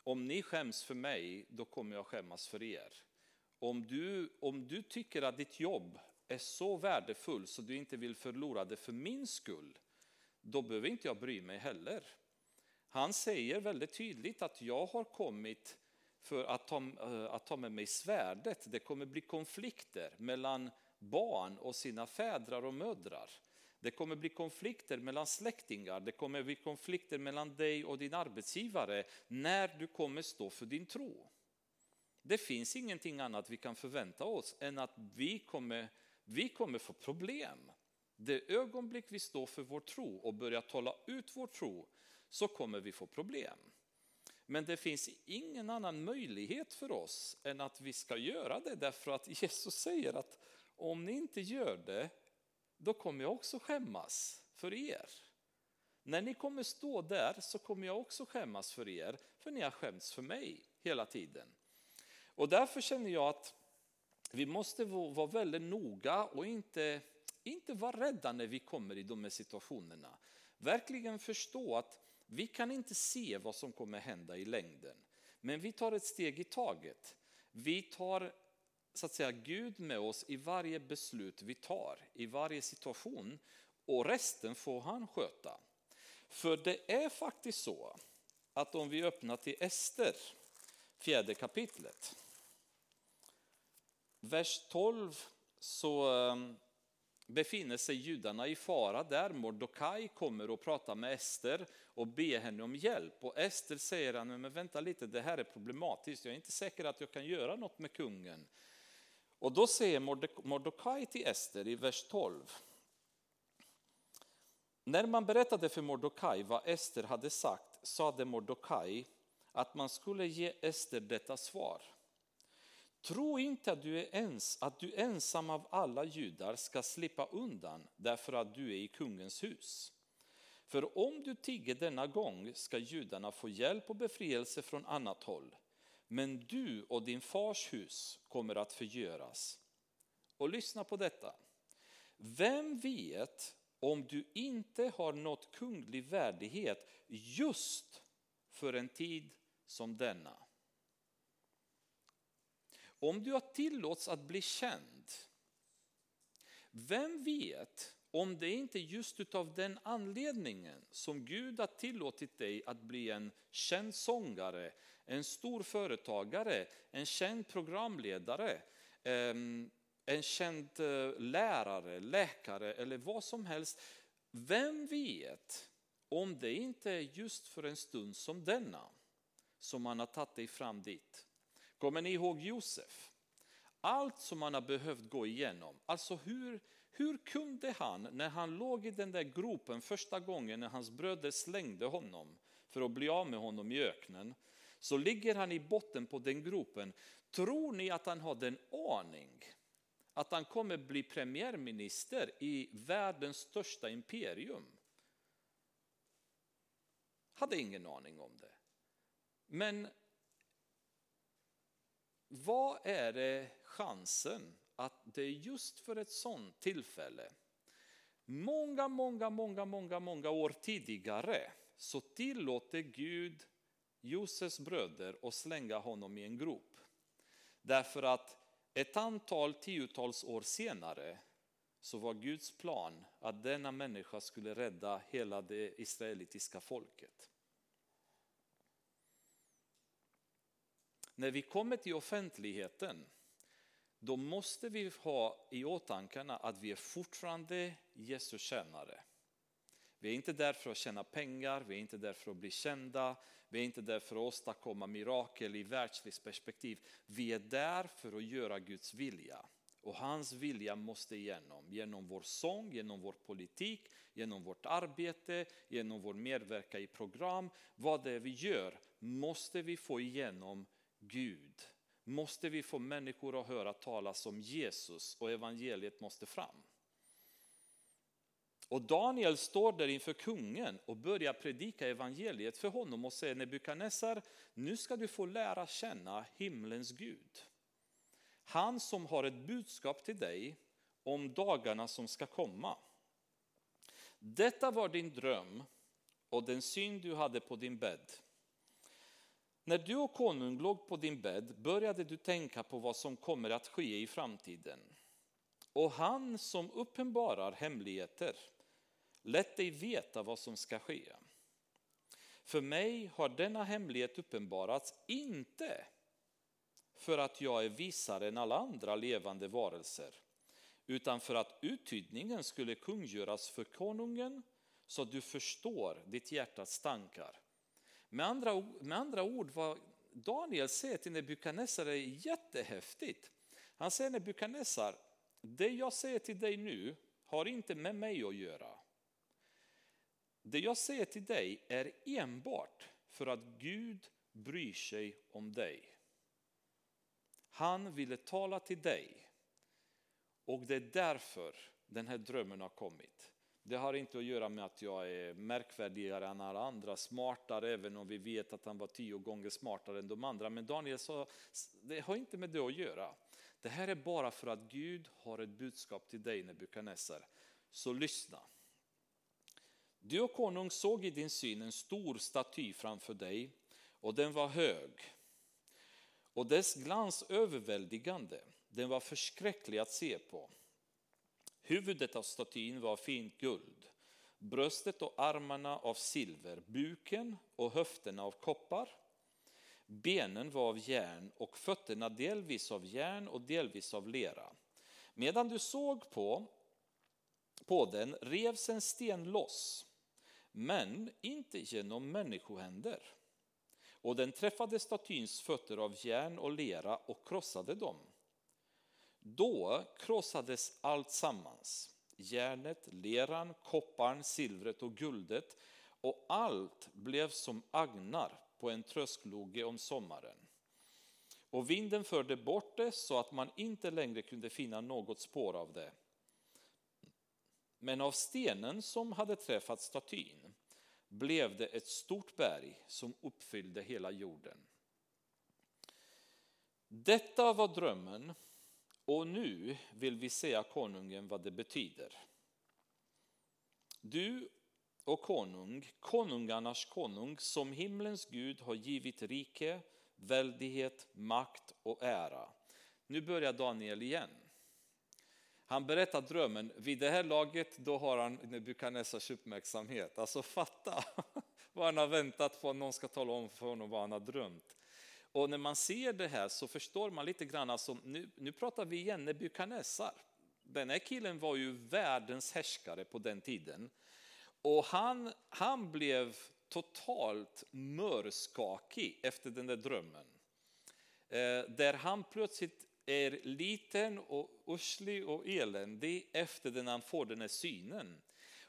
Om ni skäms för mig, då kommer jag skämmas för er. Om du, om du tycker att ditt jobb är så värdefull så du inte vill förlora det för min skull, då behöver inte jag bry mig heller. Han säger väldigt tydligt att jag har kommit för att ta, eh, att ta med mig svärdet. Det kommer bli konflikter mellan barn och sina fädrar och mödrar. Det kommer bli konflikter mellan släktingar, det kommer bli konflikter mellan dig och din arbetsgivare när du kommer stå för din tro. Det finns ingenting annat vi kan förvänta oss än att vi kommer, vi kommer få problem. Det ögonblick vi står för vår tro och börjar tala ut vår tro så kommer vi få problem. Men det finns ingen annan möjlighet för oss än att vi ska göra det därför att Jesus säger att om ni inte gör det, då kommer jag också skämmas för er. När ni kommer stå där så kommer jag också skämmas för er, för ni har skämts för mig hela tiden. Och därför känner jag att vi måste vara väldigt noga och inte, inte vara rädda när vi kommer i de här situationerna. Verkligen förstå att vi kan inte se vad som kommer hända i längden. Men vi tar ett steg i taget. Vi tar så att säga Gud med oss i varje beslut vi tar, i varje situation. Och resten får han sköta. För det är faktiskt så att om vi öppnar till Ester, fjärde kapitlet. Vers 12 så ehm, befinner sig judarna i fara där. Mordokaj kommer och pratar med Ester och ber henne om hjälp. Och Ester säger han, men vänta lite, det här är problematiskt, jag är inte säker att jag kan göra något med kungen. Och då säger Mordokaj till Ester i vers 12. När man berättade för Mordokaj vad Ester hade sagt sade Mordokaj att man skulle ge Ester detta svar. Tro inte att du, är ens, att du ensam av alla judar ska slippa undan därför att du är i kungens hus. För om du tigger denna gång ska judarna få hjälp och befrielse från annat håll. Men du och din fars hus kommer att förgöras. Och lyssna på detta. Vem vet om du inte har nått kunglig värdighet just för en tid som denna? Om du har tillåts att bli känd, vem vet om det inte just av den anledningen som Gud har tillåtit dig att bli en känd sångare, en stor företagare, en känd programledare, en känd eh, lärare, läkare eller vad som helst. Vem vet om det inte är just för en stund som denna som han har tagit dig fram dit. Kommer ni ihåg Josef? Allt som han har behövt gå igenom, alltså hur, hur kunde han när han låg i den där gropen första gången när hans bröder slängde honom för att bli av med honom i öknen, så ligger han i botten på den gropen. Tror ni att han hade en aning att han kommer bli premiärminister i världens största imperium? Hade ingen aning om det. Men vad är det chansen att det är just för ett sådant tillfälle, många, många, många, många, många år tidigare, så tillåter Gud Josefs bröder att slänga honom i en grop. Därför att ett antal tiotals år senare så var Guds plan att denna människa skulle rädda hela det israelitiska folket. När vi kommer till offentligheten då måste vi ha i åtanke att vi är fortfarande Jesu tjänare. Vi är inte där för att tjäna pengar, vi är inte där för att bli kända, vi är inte där för att åstadkomma mirakel i världsligt perspektiv. Vi är där för att göra Guds vilja. Och hans vilja måste igenom, genom vår sång, genom vår politik, genom vårt arbete, genom vår medverkan i program. Vad det är vi gör måste vi få igenom Gud. Måste vi få människor att höra talas om Jesus och evangeliet måste fram. Och Daniel står där inför kungen och börjar predika evangeliet för honom och säger Nebukadnessar, nu ska du få lära känna himlens Gud. Han som har ett budskap till dig om dagarna som ska komma. Detta var din dröm och den syn du hade på din bädd. När du och konung låg på din bädd började du tänka på vad som kommer att ske i framtiden. Och han som uppenbarar hemligheter lät dig veta vad som ska ske. För mig har denna hemlighet uppenbarats inte för att jag är visare än alla andra levande varelser, utan för att uttydningen skulle kungöras för konungen så att du förstår ditt hjärtats tankar. Med andra, med andra ord, vad Daniel säger till Nebukadnessar är jättehäftigt. Han säger Nebukadnessar, det jag säger till dig nu har inte med mig att göra. Det jag säger till dig är enbart för att Gud bryr sig om dig. Han ville tala till dig och det är därför den här drömmen har kommit. Det har inte att göra med att jag är märkvärdigare än alla andra, smartare, även om vi vet att han var tio gånger smartare än de andra. Men Daniel sa, det har inte med det att göra. Det här är bara för att Gud har ett budskap till dig Nebukadnessar. Så lyssna. Du och konung såg i din syn en stor staty framför dig och den var hög och dess glans överväldigande. Den var förskräcklig att se på. Huvudet av statyn var fint guld, bröstet och armarna av silver, buken och höfterna av koppar. Benen var av järn och fötterna delvis av järn och delvis av lera. Medan du såg på, på den revs en sten loss, men inte genom människohänder. Och den träffade statyns fötter av järn och lera och krossade dem. Då krossades allt sammans. Järnet, leran, kopparn, silvret och guldet och allt blev som agnar på en tröskloge om sommaren. Och vinden förde bort det så att man inte längre kunde finna något spår av det. Men av stenen som hade träffat statyn blev det ett stort berg som uppfyllde hela jorden. Detta var drömmen och nu vill vi säga konungen vad det betyder. Du och konung, konungarnas konung, som himlens Gud har givit rike, väldighet, makt och ära. Nu börjar Daniel igen. Han berättar drömmen, vid det här laget då har han Nebukadnessars uppmärksamhet. Alltså fatta vad han har väntat på att någon ska tala om för honom vad han har drömt. Och när man ser det här så förstår man lite grann, alltså, nu, nu pratar vi igen Nebukadnessar. Den här killen var ju världens härskare på den tiden. Och han, han blev totalt mörskakig efter den där drömmen. Eh, där han plötsligt är liten och uslig och eländig efter den han får den här synen.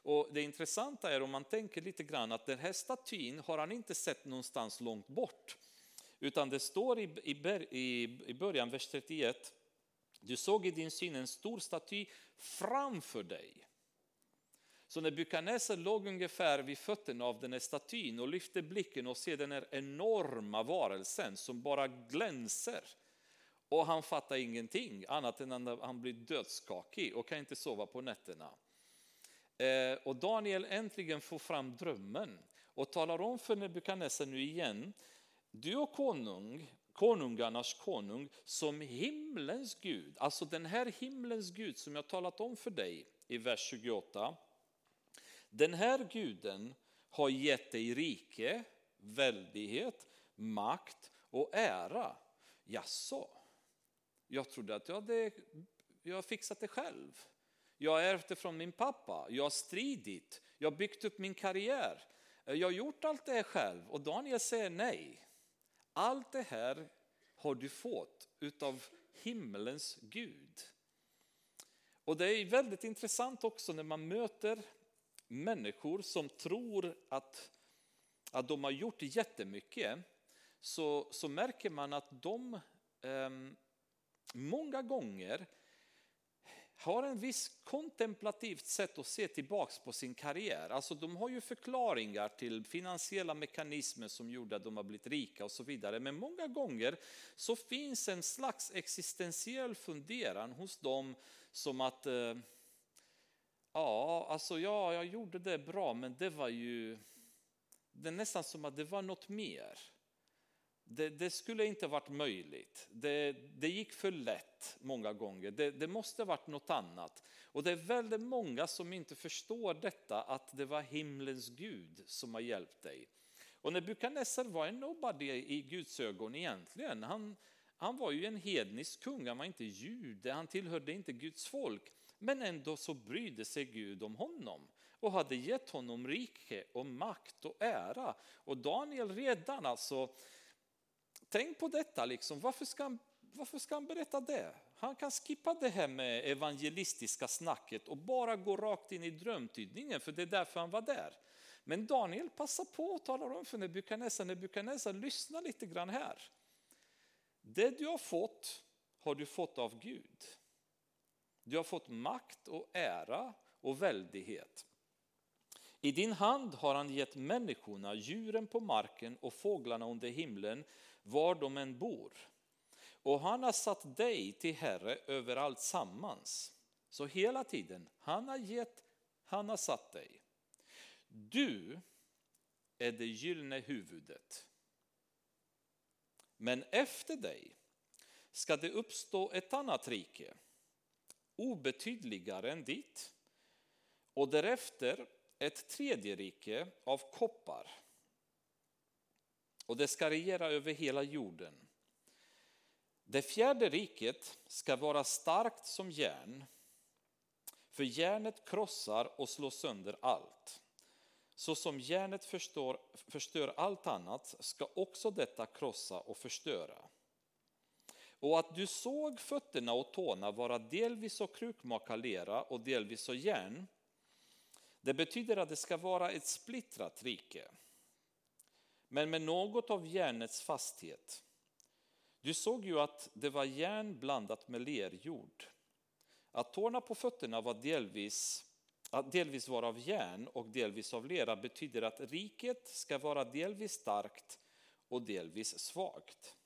Och det intressanta är om man tänker lite grann att den här statyn har han inte sett någonstans långt bort. Utan det står i, i, i början, vers 31, du såg i din syn en stor staty framför dig. Så när Bukaneser låg ungefär vid fötterna av den här statyn och lyfte blicken och ser den här enorma varelsen som bara glänser. Och han fattar ingenting annat än att han blir dödsskakig och kan inte sova på nätterna. Eh, och Daniel äntligen får fram drömmen och talar om för Nebukadnessar nu igen, du är konung, konungarnas konung som himlens Gud, alltså den här himlens Gud som jag talat om för dig i vers 28. Den här guden har gett dig rike, väldighet, makt och ära. Jaså, jag trodde att jag hade jag fixat det själv. Jag har ärvt det från min pappa, jag har stridit, jag har byggt upp min karriär. Jag har gjort allt det här själv och Daniel säger nej. Allt det här har du fått utav himmelens Gud. Och det är väldigt intressant också när man möter människor som tror att, att de har gjort jättemycket så, så märker man att de eh, många gånger har en viss kontemplativt sätt att se tillbaks på sin karriär. Alltså de har ju förklaringar till finansiella mekanismer som gjorde att de har blivit rika och så vidare. Men många gånger så finns en slags existentiell funderan hos dem som att eh, ja, alltså ja, jag gjorde det bra men det var ju det är nästan som att det var något mer. Det, det, skulle inte varit möjligt. Det, det gick för lätt många gånger. Det, det, måste varit något annat. Och det är väldigt många som inte förstår detta att det var himlens Gud som har hjälpt dig. Och Nebukadnessar var en nobody i Guds ögon egentligen. Han, han var ju en hednisk kung, han var inte jude, han tillhörde inte Guds folk. Men ändå så brydde sig Gud om honom och hade gett honom rike och makt och ära. Och Daniel redan alltså Tänk på detta, liksom. varför, ska han, varför ska han berätta det? Han kan skippa det här med evangelistiska snacket och bara gå rakt in i drömtydningen, för det är därför han var där. Men Daniel passar på och talar om för Nebukadnessar, Nebukadnessar lyssna lite grann här. Det du har fått har du fått av Gud. Du har fått makt och ära och väldighet. I din hand har han gett människorna, djuren på marken och fåglarna under himlen var de än bor. Och han har satt dig till herre över allt sammans. Så hela tiden, han har gett, han har satt dig. Du är det gyllene huvudet. Men efter dig ska det uppstå ett annat rike, obetydligare än ditt, och därefter ett tredje rike av koppar och det ska regera över hela jorden. Det fjärde riket ska vara starkt som järn, för järnet krossar och slår sönder allt. Så som järnet förstör, förstör allt annat ska också detta krossa och förstöra. Och att du såg fötterna och tårna vara delvis av krukmakarlera och delvis av järn, det betyder att det ska vara ett splittrat rike men med något av järnets fasthet. Du såg ju att det var järn blandat med lerjord. Att tårna på fötterna var delvis, att delvis var av järn och delvis av lera betyder att riket ska vara delvis starkt och delvis svagt.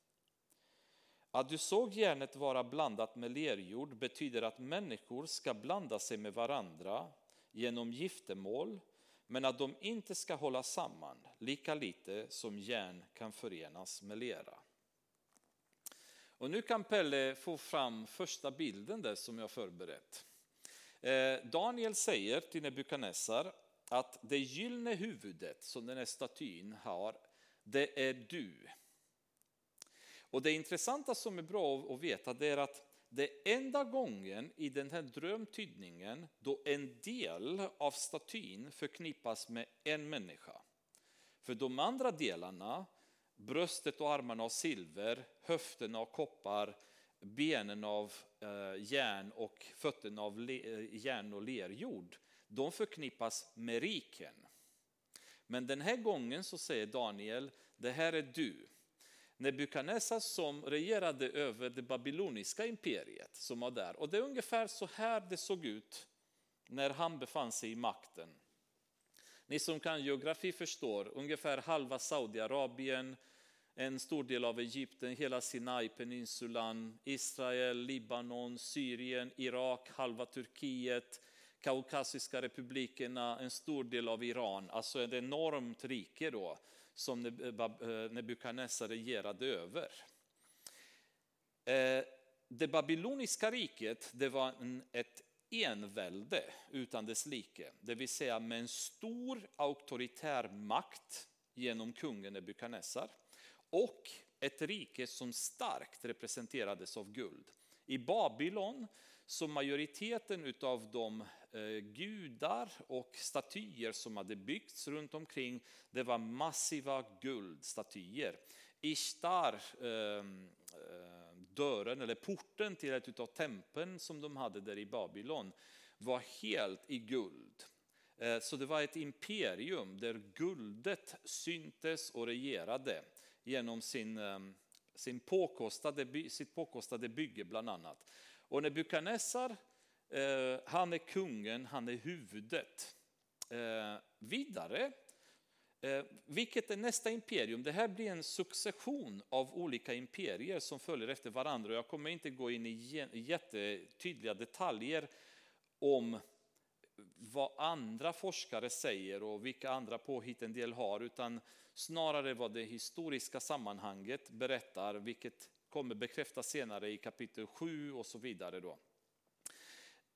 Att du såg järnet vara blandat med lerjord betyder att människor ska blanda sig med varandra genom giftermål men att de inte ska hålla samman, lika lite som järn kan förenas med lera. Och nu kan Pelle få fram första bilden där som jag förberett. Eh, Daniel säger till Nebukadnessar att det gyllene huvudet som den här statyn har, det är du. Och det intressanta som är bra att veta det är att det enda gången i den här drömtydningen då en del av statyn förknippas med en människa. För de andra delarna, bröstet och armarna av silver, höften av koppar, benen av eh, järn och fötterna av eh, järn och lerjord, de förknippas med riken. Men den här gången så säger Daniel, det här är du. Nebukadnessar som regerade över det babyloniska imperiet som var där. Och det är ungefär så här det såg ut när han befann sig i makten. Ni som kan geografi förstår, ungefär halva Saudiarabien, en stor del av Egypten, hela Sinai-peninsulan, Israel, Libanon, Syrien, Irak, halva Turkiet, Kaukasiska republikerna, en stor del av Iran. Alltså ett enormt rike då som eh, eh, Nebukadnessar regerade över. Eh, det babyloniska riket det var ett envälde utan dess like, det vill säga med en stor auktoritär makt genom kungen Nebukadnessar och ett rike som starkt representerades av guld. I Babylon så majoriteten av de Eh, gudar och statyer som hade byggts runt omkring det var massiva guldstatyer. Ishtar, ehm, ehm, dörren eller porten till ett av tempeln som de hade där i Babylon var helt i guld. Eh, så det var ett imperium där guldet syntes och regerade genom sin, ehm, sin påkostade, sitt påkostade bygge bland annat. Och när Bukanesar Eh, han är kungen, han är huvudet. Eh, vidare, eh, vilket är nästa imperium? Det här blir en succession av olika imperier som följer efter varandra. Jag kommer inte gå in i jättetydliga detaljer om vad andra forskare säger och vilka andra påhitt en del har, utan snarare vad det historiska sammanhanget berättar, vilket kommer bekräftas senare i kapitel 7 och så vidare. Då.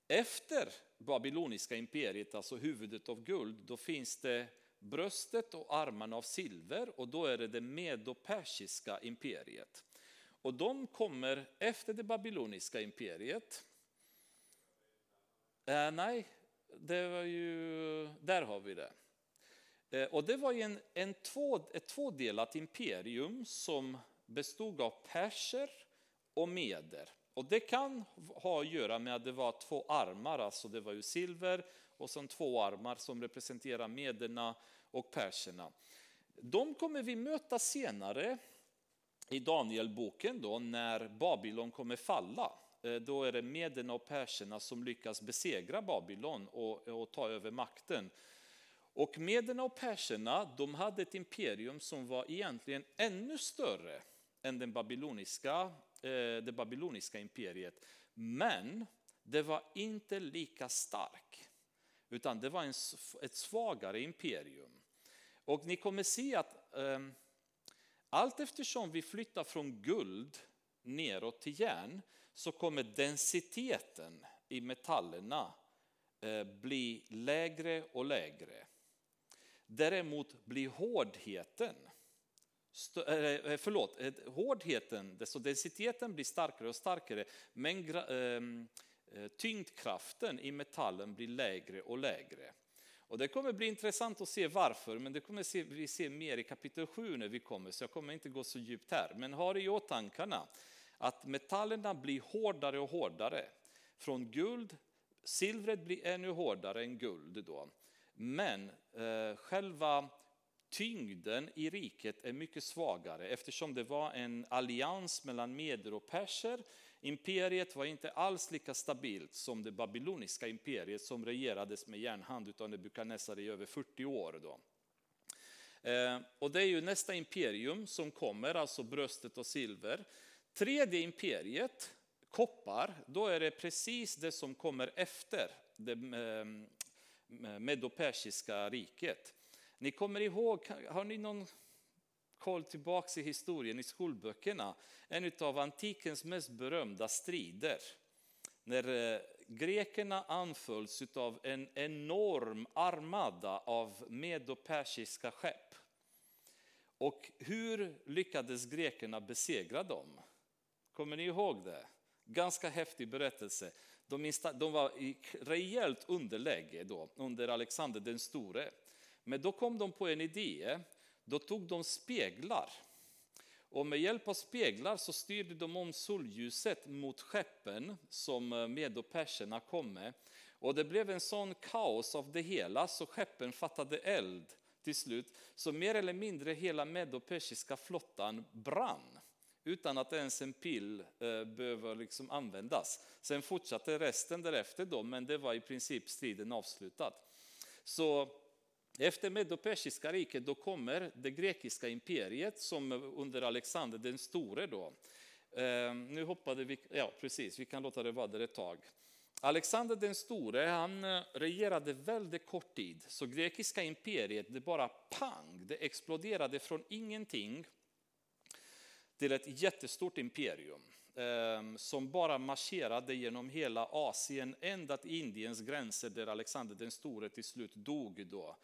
Efter babyloniska imperiet, alltså huvudet av guld, då finns det bröstet och armarna av silver och då är det det medopersiska imperiet. Och de kommer efter det babyloniska imperiet. Eh, nej, det var ju, där har vi det. Eh, och det var en, en två, ett tvådelat imperium som bestod av perser och meder. Och det kan ha att göra med att det var två armar, alltså det var ju silver och sen två armar som representerar mederna och perserna. De kommer vi möta senare i Danielboken då när Babylon kommer falla. Eh, då är det mederna och perserna som lyckas besegra Babylon och, och ta över makten. Och mederna och perserna de hade ett imperium som var egentligen ännu större än den babyloniska, Eh, det babyloniska imperiet. Men det var inte lika stark, utan det var en, ett svagare imperium. Och ni kommer se att eh, allt eftersom vi flyttar från guld neråt till järn så kommer densiteten i metallerna eh, bli lägre och lägre. Däremot blir hårdheten Eh, eh, förlåt, eh, hårdheten, densiteten blir starkare och starkare, men ehm, tyngdkraften i metallen blir lägre och lägre. Och det kommer bli intressant att se varför, men det kommer vi se mer i kapitel 7 när vi kommer, så jag kommer inte gå så djupt här. Men ha i åtanke att metallerna blir hårdare och hårdare. Från guld, silvret blir ännu hårdare än guld då. Men eh, själva tyngden i riket är mycket svagare eftersom det var en allians mellan meder och perser. Imperiet var inte alls lika stabilt som det babyloniska imperiet som regerades med järnhand av Nebukadnessar i över 40 år. Då. Eh, och det är ju nästa imperium som kommer, alltså bröstet och silver. Tredje imperiet, koppar, då är det precis det som kommer efter det eh, medopersiska riket. Ni kommer ihåg, har ni någon koll tillbaks i historien i skolböckerna? En av antikens mest berömda strider. När eh, grekerna anfölls av en enorm armada av medopersiska skepp. Och hur lyckades grekerna besegra dem? Kommer ni ihåg det? Ganska häftig berättelse. De, var i rejält underläge då, under Alexander den store. Men då kom de på en idé. Då tog de speglar. Och med hjälp av speglar så styrde de om solljuset mot skeppen som eh, medoperserna kom med. Och det blev en sån kaos av det hela så skeppen fattade eld till slut. Så mer eller mindre hela medopersiska flottan brann utan att ens en pil eh, behöver liksom användas. Sen fortsatte resten därefter då, men det var i princip striden avslutad. Så efter Medo-Persiska riket då kommer det grekiska imperiet som under Alexander den store då. Eh, nu hoppade vi, ja precis, vi kan låta det vara där ett tag. Alexander den store han eh, regerade väldigt kort tid, så grekiska imperiet det bara pang, det exploderade från ingenting till ett jättestort imperium eh, som bara marscherade genom hela Asien ända till Indiens gränser där Alexander den store till slut dog. Då.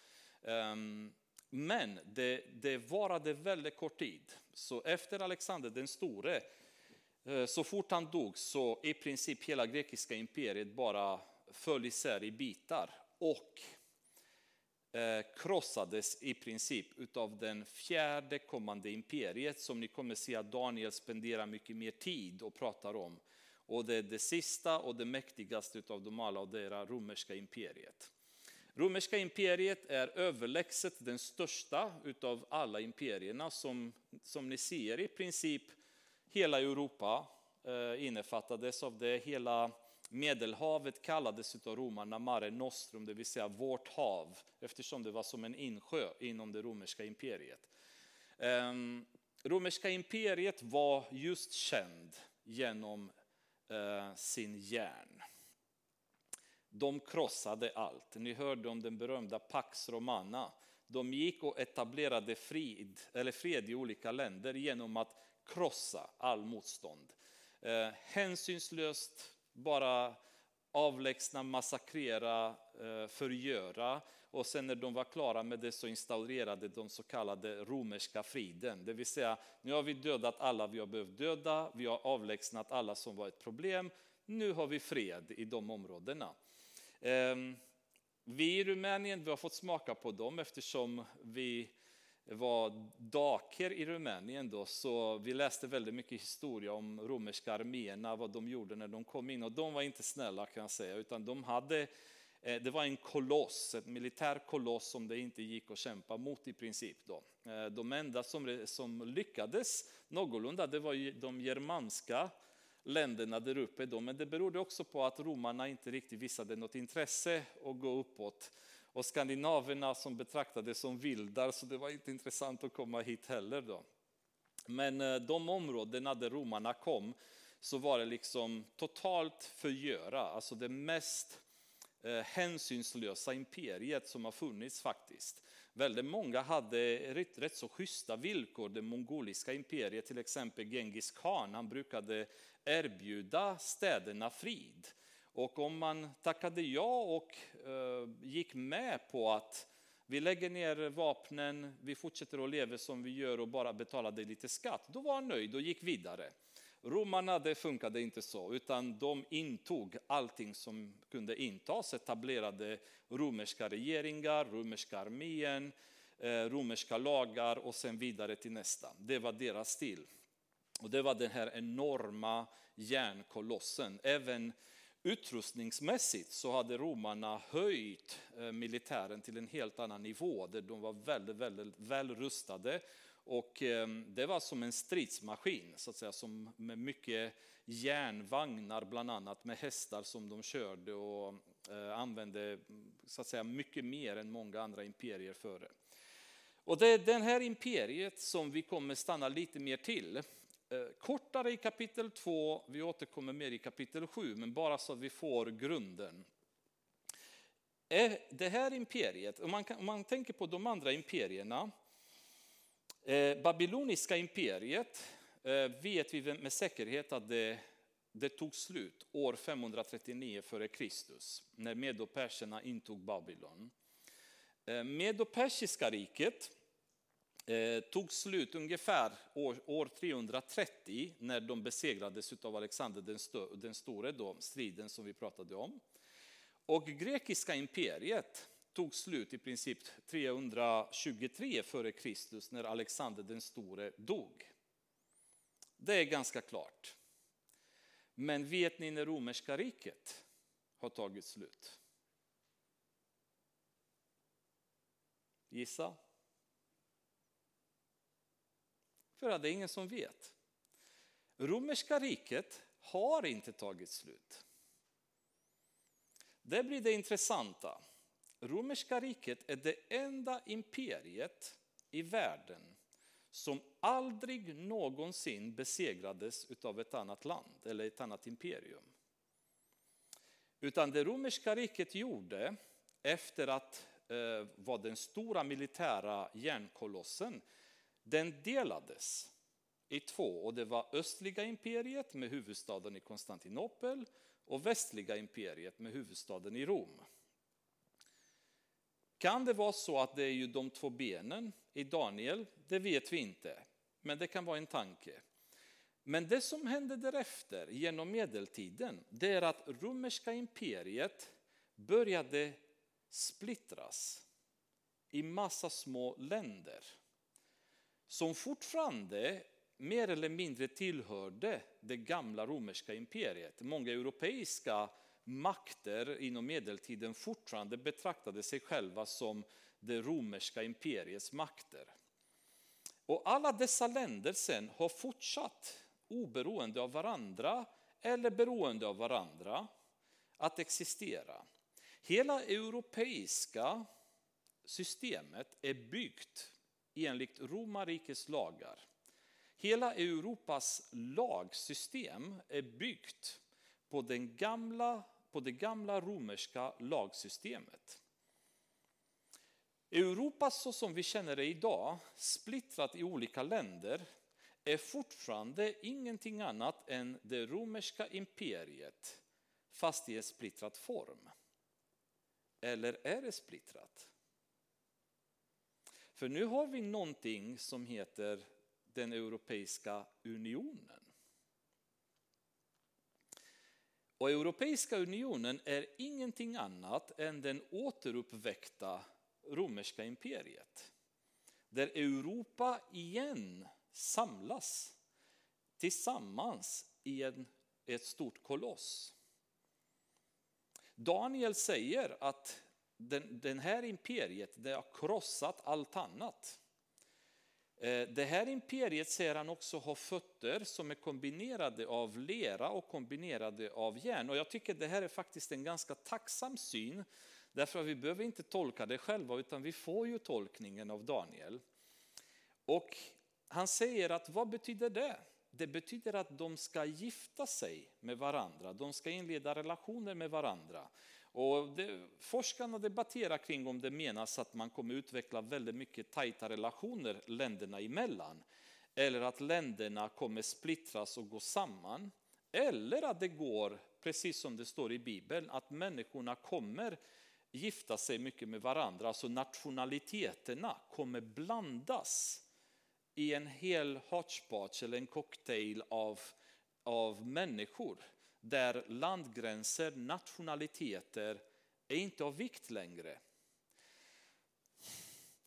Ehm, men det, det varade väldigt kort tid. Så efter Alexander den store eh, så fort han dog så i princip hela grekiska imperiet bara föll isär i bitar och eh, krossades i princip av den fjärde kommande imperiet som ni kommer se att Daniel spenderar mycket mer tid och pratar om. Och det är det sista och det mäktigaste av dem alla och det är det romerska imperiet. Romerska imperiet är överlägset den största av alla imperierna som, som ni ser i princip Hela Europa eh, innefattades av det. Hela Medelhavet kallades av romarna Mare Nostrum, det vill säga vårt hav, eftersom det var som en insjö inom det romerska imperiet. Ehm, romerska imperiet var just känd genom eh, sin järn. De krossade allt. Ni hörde om den berömda Pax Romana. De gick och etablerade frid, eller fred i olika länder genom att krossa all motstånd. Eh, hänsynslöst bara avlägsna, massakrera, eh, förgöra och sen när de var klara med det så instaurerade de så kallade romerska friden. Det vill säga, nu har vi dödat alla vi har behövt döda, vi har avlägsnat alla som var ett problem, nu har vi fred i de områdena. Ehm, vi i Rumänien vi har fått smaka på dem eftersom vi var daker i Rumänien då, så vi läste väldigt mycket historia om romerska arméerna, vad de gjorde när de kom in. Och de var inte snälla kan jag säga, utan de hade, eh, det var en koloss, ett militär koloss som det inte gick att kämpa mot i princip. Då. Eh, de enda som, som lyckades någorlunda, det var ju de germanska länderna där uppe. Då. Men det berodde också på att romarna inte riktigt visade något intresse att gå uppåt och skandinaverna som betraktades som vildar, så det var inte intressant att komma hit heller. Då. Men eh, de områdena där romarna kom så var det liksom totalt förgöra, alltså det mest eh, hänsynslösa imperiet som har funnits faktiskt. Väldigt många hade rätt, rätt så schyssta villkor. Det mongoliska imperiet, till exempel Genghis khan, han brukade erbjuda städerna frid. Och om man tackade ja och eh, gick med på att vi lägger ner vapnen, vi fortsätter att leva som vi gör och bara betalade lite skatt, då var han nöjd och gick vidare. Romarna det funkade inte så, utan de intog allting som kunde intas, etablerade romerska regeringar, romerska armén, eh, romerska lagar och sen vidare till nästa. Det var deras stil. Och det var den här enorma järnkolossen. Även Utrustningsmässigt så hade romarna höjt eh, militären till en helt annan nivå där de var väldigt, väldigt väl rustade. Och eh, det var som en stridsmaskin, så att säga, som med mycket järnvagnar bland annat med hästar som de körde och eh, använde så att säga, mycket mer än många andra imperier före. Och det är det här imperiet som vi kommer stanna lite mer till. Eh, kortare i kapitel 2, vi återkommer mer i kapitel 7, men bara så att vi får grunden. Eh, det här imperiet, om man, om man tänker på de andra imperierna, eh, babyloniska imperiet eh, vet vi med säkerhet att det, det tog slut år 539 f.Kr. när medoperserna intog Babylon. Medopersiska riket eh, tog slut ungefär år, år 330 när de besegrades av Alexander den, stö, den store, då, striden som vi pratade om. Och grekiska imperiet tog slut i princip 323 f.Kr. när Alexander den store dog. Det är ganska klart. Men vet ni när romerska riket har tagit slut? Gissa? För det är ingen som vet. Romerska riket har inte tagit slut. Det blir det intressanta. Romerska riket är det enda imperiet i världen som aldrig någonsin besegrades av ett annat land eller ett annat imperium. Utan det romerska riket gjorde efter att eh, var den stora militära järnkolossen, den delades i två. Och det var östliga imperiet med huvudstaden i Konstantinopel och västliga imperiet med huvudstaden i Rom. Kan det vara så att det är ju de två benen i Daniel? Det vet vi inte, men det kan vara en tanke. Men det som hände därefter genom medeltiden, det är att romerska imperiet började splittras i massa små länder som fortfarande mer eller mindre tillhörde det gamla romerska imperiet. Många europeiska makter inom medeltiden fortfarande betraktade sig själva som det romerska imperiets makter. Och alla dessa länder sen har fortsatt oberoende av varandra eller beroende av varandra att existera. Hela europeiska systemet är byggt enligt romarrikets lagar. Hela Europas lagsystem är byggt på, den gamla, på det gamla romerska lagsystemet. Europa så som vi känner det idag, splittrat i olika länder, är fortfarande ingenting annat än det romerska imperiet, fast i en splittrad form. Eller är det splittrat? För nu har vi någonting som heter den Europeiska unionen. Och Europeiska unionen är ingenting annat än den återuppväckta romerska imperiet. Där Europa igen samlas tillsammans i en, ett stort koloss. Daniel säger att den, den här imperiet det har krossat allt annat. Eh, det här imperiet säger han också har fötter som är kombinerade av lera och kombinerade av järn. Och jag tycker det här är faktiskt en ganska tacksam syn. Därför att vi behöver inte tolka det själva utan vi får ju tolkningen av Daniel. Och han säger att vad betyder det? Det betyder att de ska gifta sig med varandra, de ska inleda relationer med varandra. Och det, forskarna debatterar kring om det menas att man kommer utveckla väldigt mycket tajta relationer länderna emellan. Eller att länderna kommer splittras och gå samman. Eller att det går, precis som det står i Bibeln, att människorna kommer gifta sig mycket med varandra. Alltså nationaliteterna kommer blandas i en hel hotchpotch eller en cocktail av, av människor där landgränser, nationaliteter är inte av vikt längre.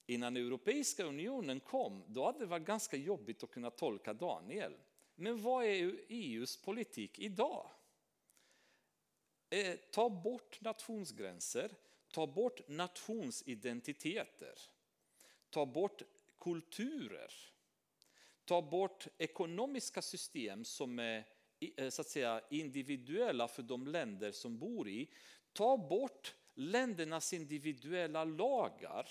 Innan Europeiska unionen kom, då hade det varit ganska jobbigt att kunna tolka Daniel. Men vad är EUs politik idag? Eh, ta bort nationsgränser, ta bort nationsidentiteter, ta bort kulturer, ta bort ekonomiska system som är Eh, Eh, så att säga, individuella för de länder som bor i. Ta bort ländernas individuella lagar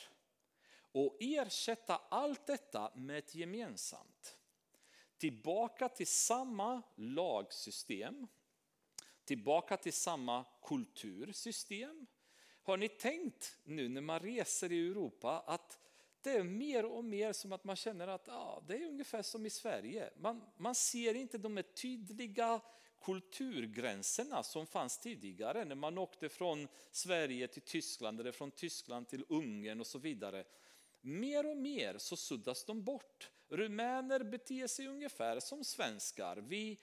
och ersätta allt detta med ett gemensamt. Tillbaka till samma lagsystem, tillbaka till samma kultursystem. Har ni tänkt nu när man reser i Europa att det är mer och mer som att man känner att ja, det är ungefär som i Sverige. Man, man ser inte de här tydliga kulturgränserna som fanns tidigare när man åkte från Sverige till Tyskland eller från Tyskland till Ungern och så vidare. Mer och mer så suddas de bort. Rumäner beter sig ungefär som svenskar. Vi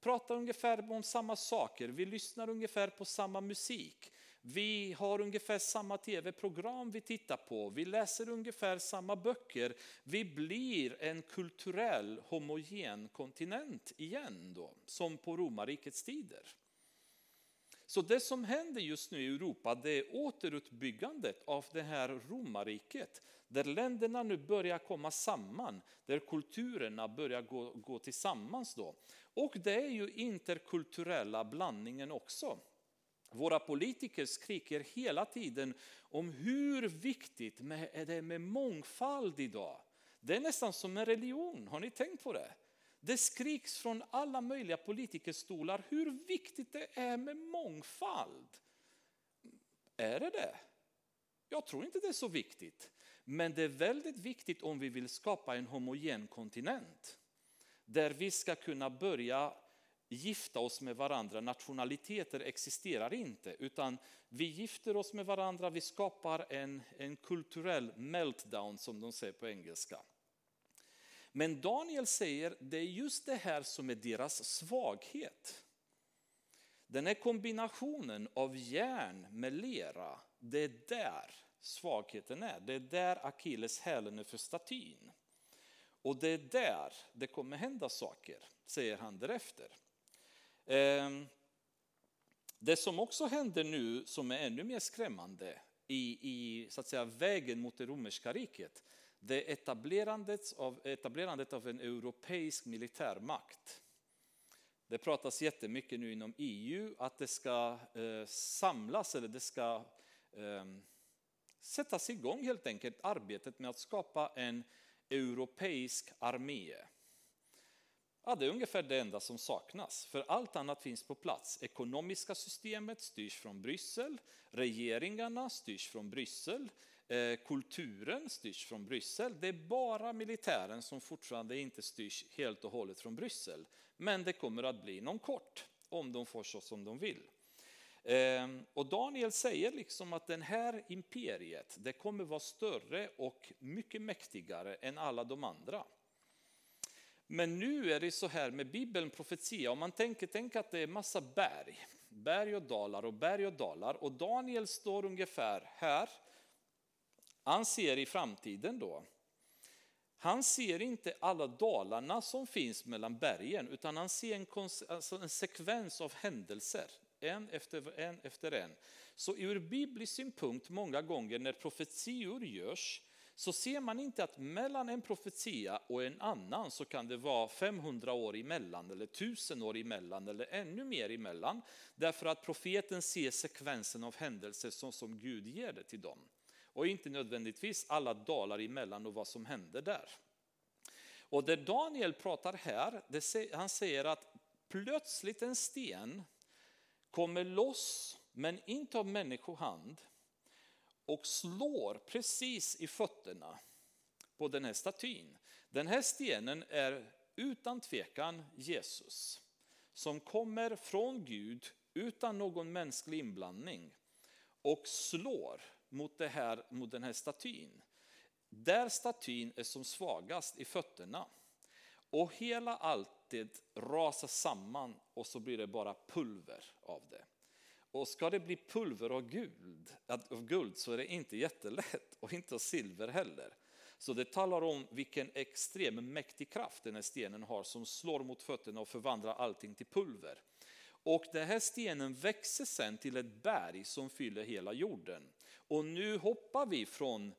pratar ungefär om samma saker, vi lyssnar ungefär på samma musik. Vi har ungefär samma tv-program vi tittar på, vi läser ungefär samma böcker. Vi blir en kulturell homogen kontinent igen då, som på romarrikets tider. Så det som händer just nu i Europa det är återuppbyggandet av det här romarriket. Där länderna nu börjar komma samman, där kulturerna börjar gå, gå tillsammans. Då. Och det är ju interkulturella blandningen också. Våra politiker skriker hela tiden om hur viktigt det är med mångfald idag. Det är nästan som en religion, har ni tänkt på det? Det skriks från alla möjliga politikerstolar hur viktigt det är med mångfald. Är det det? Jag tror inte det är så viktigt. Men det är väldigt viktigt om vi vill skapa en homogen kontinent. Där vi ska kunna börja gifta oss med varandra. Nationaliteter existerar inte, utan vi gifter oss med varandra, vi skapar en, en kulturell meltdown som de säger på engelska. Men Daniel säger det är just det här som är deras svaghet. Den här kombinationen av järn med lera, det är där svagheten är. Det är där Akilles hälen är för statyn. Och det är där det kommer hända saker, säger han därefter. Ehm, det som också händer nu, som är ännu mer skrämmande i, i så att säga, vägen mot det romerska riket, det är etablerandet av, etablerandet av en europeisk militärmakt. Det pratas jättemycket nu inom EU att det ska eh, samlas eller det ska eh, sättas igång helt enkelt arbetet med att skapa en europeisk armé. Ja, det är ungefär det enda som saknas, för allt annat finns på plats. Ekonomiska systemet styrs från Bryssel, regeringarna styrs från Bryssel, eh, kulturen styrs från Bryssel. Det är bara militären som fortfarande inte styrs helt och hållet från Bryssel. Men det kommer att bli inom kort, om de får så som de vill. Ehm, och Daniel säger liksom att det här imperiet, det kommer vara större och mycket mäktigare än alla de andra. Men nu är det så här med Bibeln, profetia, om man tänker, tänk att det är massa berg, berg och dalar och berg och dalar och Daniel står ungefär här. Han ser i framtiden då. Han ser inte alla dalarna som finns mellan bergen utan han ser en, alltså en sekvens av händelser en efter en efter en. Så ur biblisk synpunkt många gånger när profetior görs så ser man inte att mellan en profetia och en annan så kan det vara 500 år emellan eller 1000 år emellan eller ännu mer emellan. Därför att profeten ser sekvensen av händelser som, som Gud ger det till dem. Och inte nödvändigtvis alla dalar emellan och vad som händer där. Och det Daniel pratar här, det, han säger att plötsligt en sten kommer loss, men inte av människohand, och slår precis i fötterna på den här statyn. Den här stenen är utan tvekan Jesus, som kommer från Gud utan någon mänsklig inblandning och slår mot, det här, mot den här statyn. Där statyn är som svagast i fötterna. Och hela alltet rasar samman och så blir det bara pulver av det. Och ska det bli pulver av guld, av guld så är det inte jättelätt och inte av silver heller. Så det talar om vilken extrem mäktig kraft den här stenen har som slår mot fötterna och förvandlar allting till pulver. Och den här stenen växer sen till ett berg som fyller hela jorden. Och nu hoppar vi från,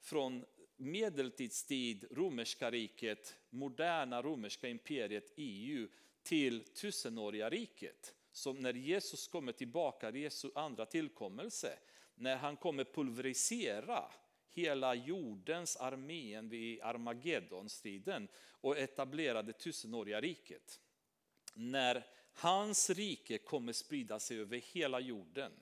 från medeltidstid, romerska riket, moderna romerska imperiet EU till tusenåriga riket. Som när Jesus kommer tillbaka, Jesu andra tillkommelse, när han kommer pulverisera hela jordens armén vid Armageddonstriden och etablera det tusenåriga riket. När hans rike kommer sprida sig över hela jorden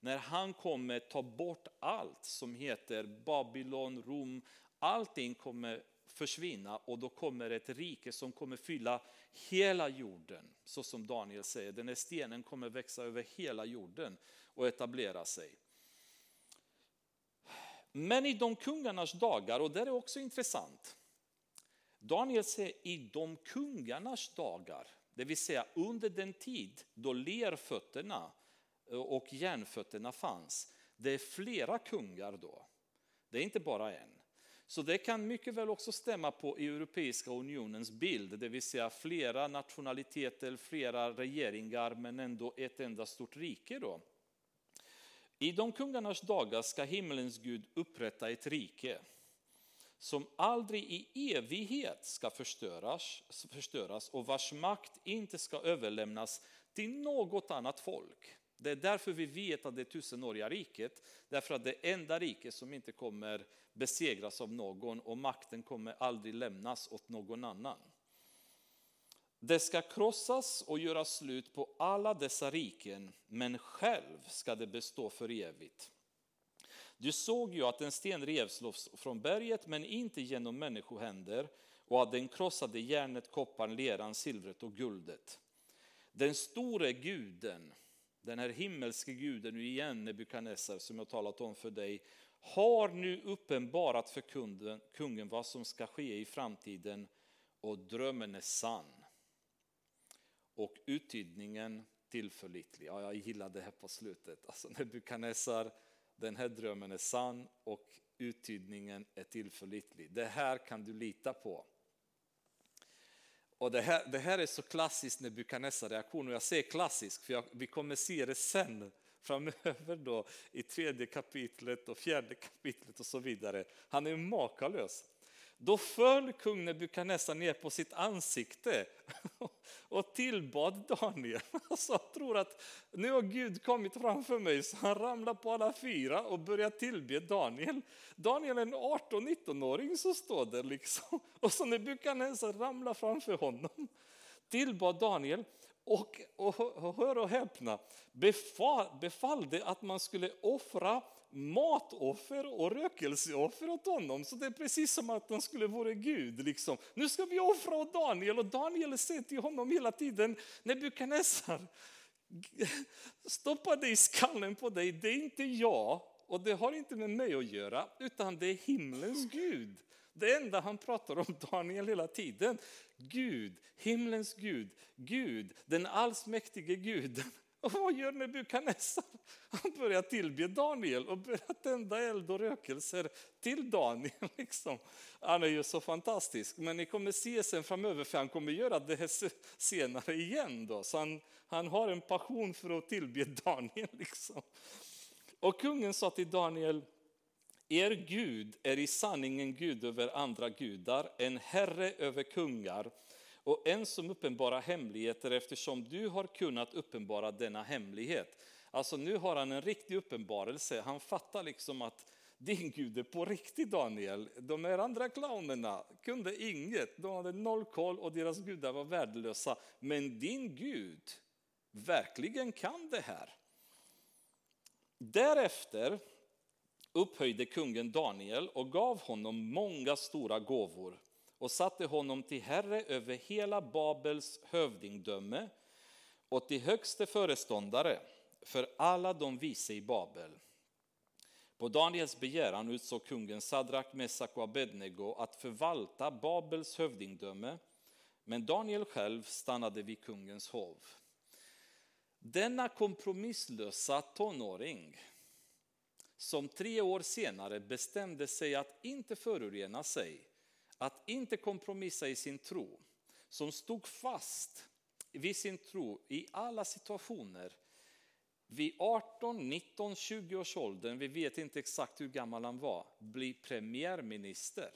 när han kommer ta bort allt som heter Babylon, Rom, allting kommer försvinna och då kommer ett rike som kommer fylla hela jorden. Så som Daniel säger, den här stenen kommer växa över hela jorden och etablera sig. Men i de kungarnas dagar, och det är också intressant. Daniel säger i de kungarnas dagar, det vill säga under den tid då lerfötterna och järnfötterna fanns. Det är flera kungar då. Det är inte bara en. Så det kan mycket väl också stämma på Europeiska unionens bild, det vill säga flera nationaliteter, flera regeringar, men ändå ett enda stort rike. Då. I de kungarnas dagar ska himmelens Gud upprätta ett rike som aldrig i evighet ska förstöras, förstöras och vars makt inte ska överlämnas till något annat folk. Det är därför vi vet att det är tusenåriga riket, därför att det är enda riket som inte kommer besegras av någon och makten kommer aldrig lämnas åt någon annan. Det ska krossas och göra slut på alla dessa riken, men själv ska det bestå för evigt. Du såg ju att en sten revs från berget, men inte genom människohänder, och att den krossade järnet, kopparn, leran, silvret och guldet. Den store guden, den här himmelske guden, nu igen Nebukadnessar som jag talat om för dig, har nu uppenbarat för kunden, kungen vad som ska ske i framtiden och drömmen är sann. Och uttydningen tillförlitlig. Ja, jag gillar det här på slutet. Alltså Nebukadnessar, den här drömmen är sann och uttydningen är tillförlitlig. Det här kan du lita på. Och det här, det här är så klassiskt Nebukadnessar reaktion och jag säger klassisk för jag, vi kommer se det sen framöver då i tredje kapitlet och fjärde kapitlet och så vidare. Han är makalös. Då föll kung Nebukadnessar ner på sitt ansikte och tillbad Daniel. Alltså, jag tror att nu har Gud kommit framför mig så han ramlar på alla fyra och börjar tillbe Daniel. Daniel är en 18-19-åring som står där liksom. Och så Nebukadnessar ramlar framför honom. Tillbad Daniel och, och, och hör och häpna, befall, befallde att man skulle offra matoffer och rökelseoffer åt honom. Så det är precis som att han skulle vara Gud. Liksom. Nu ska vi offra åt Daniel och Daniel säger till honom hela tiden, Nebukadnessar, stoppa det i skallen på dig, det är inte jag och det har inte med mig att göra, utan det är himlens Gud. Det enda han pratar om Daniel hela tiden. Gud, himlens Gud, Gud, den allsmäktige Guden. Och vad gör Nebukadnessar? Han börjar tillbe Daniel och börjar tända eld och rökelser till Daniel. Liksom. Han är ju så fantastisk, men ni kommer se sen framöver, för han kommer göra det här senare igen. Då. Så han, han har en passion för att tillbe Daniel. Liksom. Och kungen sa till Daniel, er Gud är i sanning en Gud över andra gudar, en herre över kungar och en som uppenbarar hemligheter eftersom du har kunnat uppenbara denna hemlighet. Alltså nu har han en riktig uppenbarelse. Han fattar liksom att din Gud är på riktigt Daniel. De här andra clownerna kunde inget. De hade noll koll och deras gudar var värdelösa. Men din Gud verkligen kan det här. Därefter upphöjde kungen Daniel och gav honom många stora gåvor och satte honom till herre över hela Babels hövdingdöme och till högste föreståndare för alla de vise i Babel. På Daniels begäran utsåg kungen Sadrak, Mesak och Abednego att förvalta Babels hövdingdöme, men Daniel själv stannade vid kungens hov. Denna kompromisslösa tonåring som tre år senare bestämde sig att inte förorena sig, att inte kompromissa i sin tro, som stod fast vid sin tro i alla situationer. Vid 18, 19, 20 års åldern, vi vet inte exakt hur gammal han var, blir premiärminister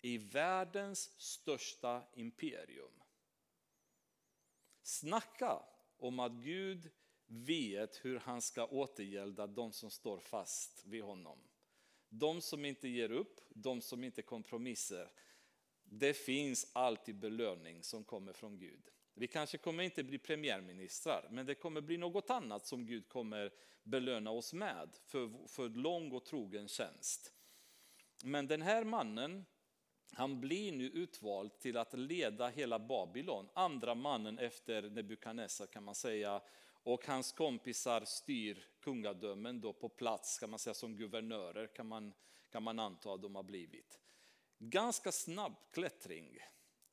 i världens största imperium. Snacka om att Gud vet hur han ska återgälda de som står fast vid honom. De som inte ger upp, de som inte kompromissar. Det finns alltid belöning som kommer från Gud. Vi kanske kommer inte bli premiärministrar, men det kommer bli något annat som Gud kommer belöna oss med för, för lång och trogen tjänst. Men den här mannen, han blir nu utvald till att leda hela Babylon, andra mannen efter Nebukadnessar kan man säga, och hans kompisar styr kungadömen då på plats, kan man säga som guvernörer kan man, kan man anta att de har blivit. Ganska snabb klättring.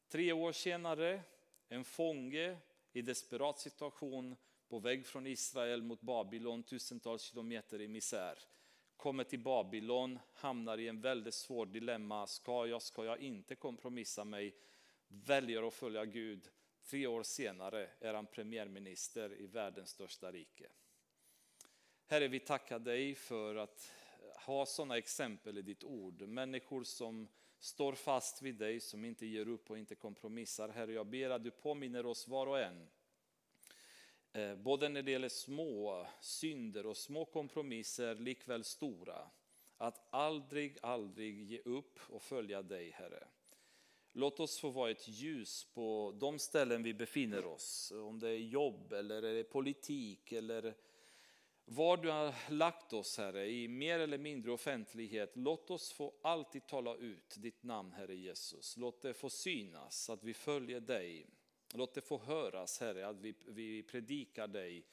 Tre år senare, en fånge i desperat situation på väg från Israel mot Babylon, tusentals kilometer i misär, kommer till Babylon, hamnar i en väldigt svår dilemma. Ska jag, ska jag inte kompromissa mig? Väljer att följa Gud. Tre år senare är han premiärminister i världens största rike. Herre, vi tackar dig för att ha sådana exempel i ditt ord. Människor som står fast vid dig, som inte ger upp och inte kompromissar. Herre, jag ber att du påminner oss var och en eh, både när det gäller små synder och små kompromisser, likväl stora. Att aldrig, aldrig ge upp och följa dig, Herre. Låt oss få vara ett ljus på de ställen vi befinner oss. Om det är jobb eller är det politik eller var du har lagt oss, Herre, i mer eller mindre offentlighet. Låt oss få alltid tala ut ditt namn, Herre Jesus. Låt det få synas att vi följer dig Låt det få höras, Herre, att vi, vi predikar dig.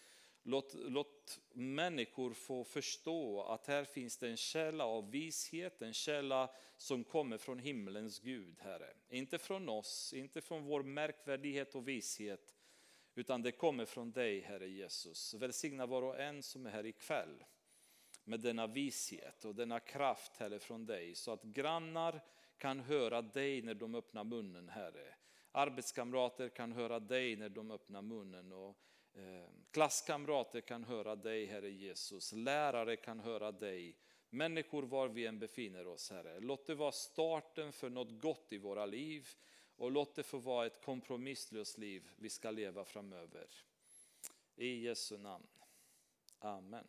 Låt, låt människor få förstå att här finns det en källa av vishet, en källa som kommer från himlens Gud, Herre. Inte från oss, inte från vår märkvärdighet och vishet, utan det kommer från dig, Herre Jesus. Välsigna var och en som är här ikväll med denna vishet och denna kraft, Herre, från dig, så att grannar kan höra dig när de öppnar munnen, Herre. Arbetskamrater kan höra dig när de öppnar munnen. Och eh, klasskamrater kan höra dig, Herre Jesus. Lärare kan höra dig. Människor var vi än befinner oss, Herre. Låt det vara starten för något gott i våra liv. Och låt det få vara ett kompromisslöst liv vi ska leva framöver. I Jesu namn. Amen.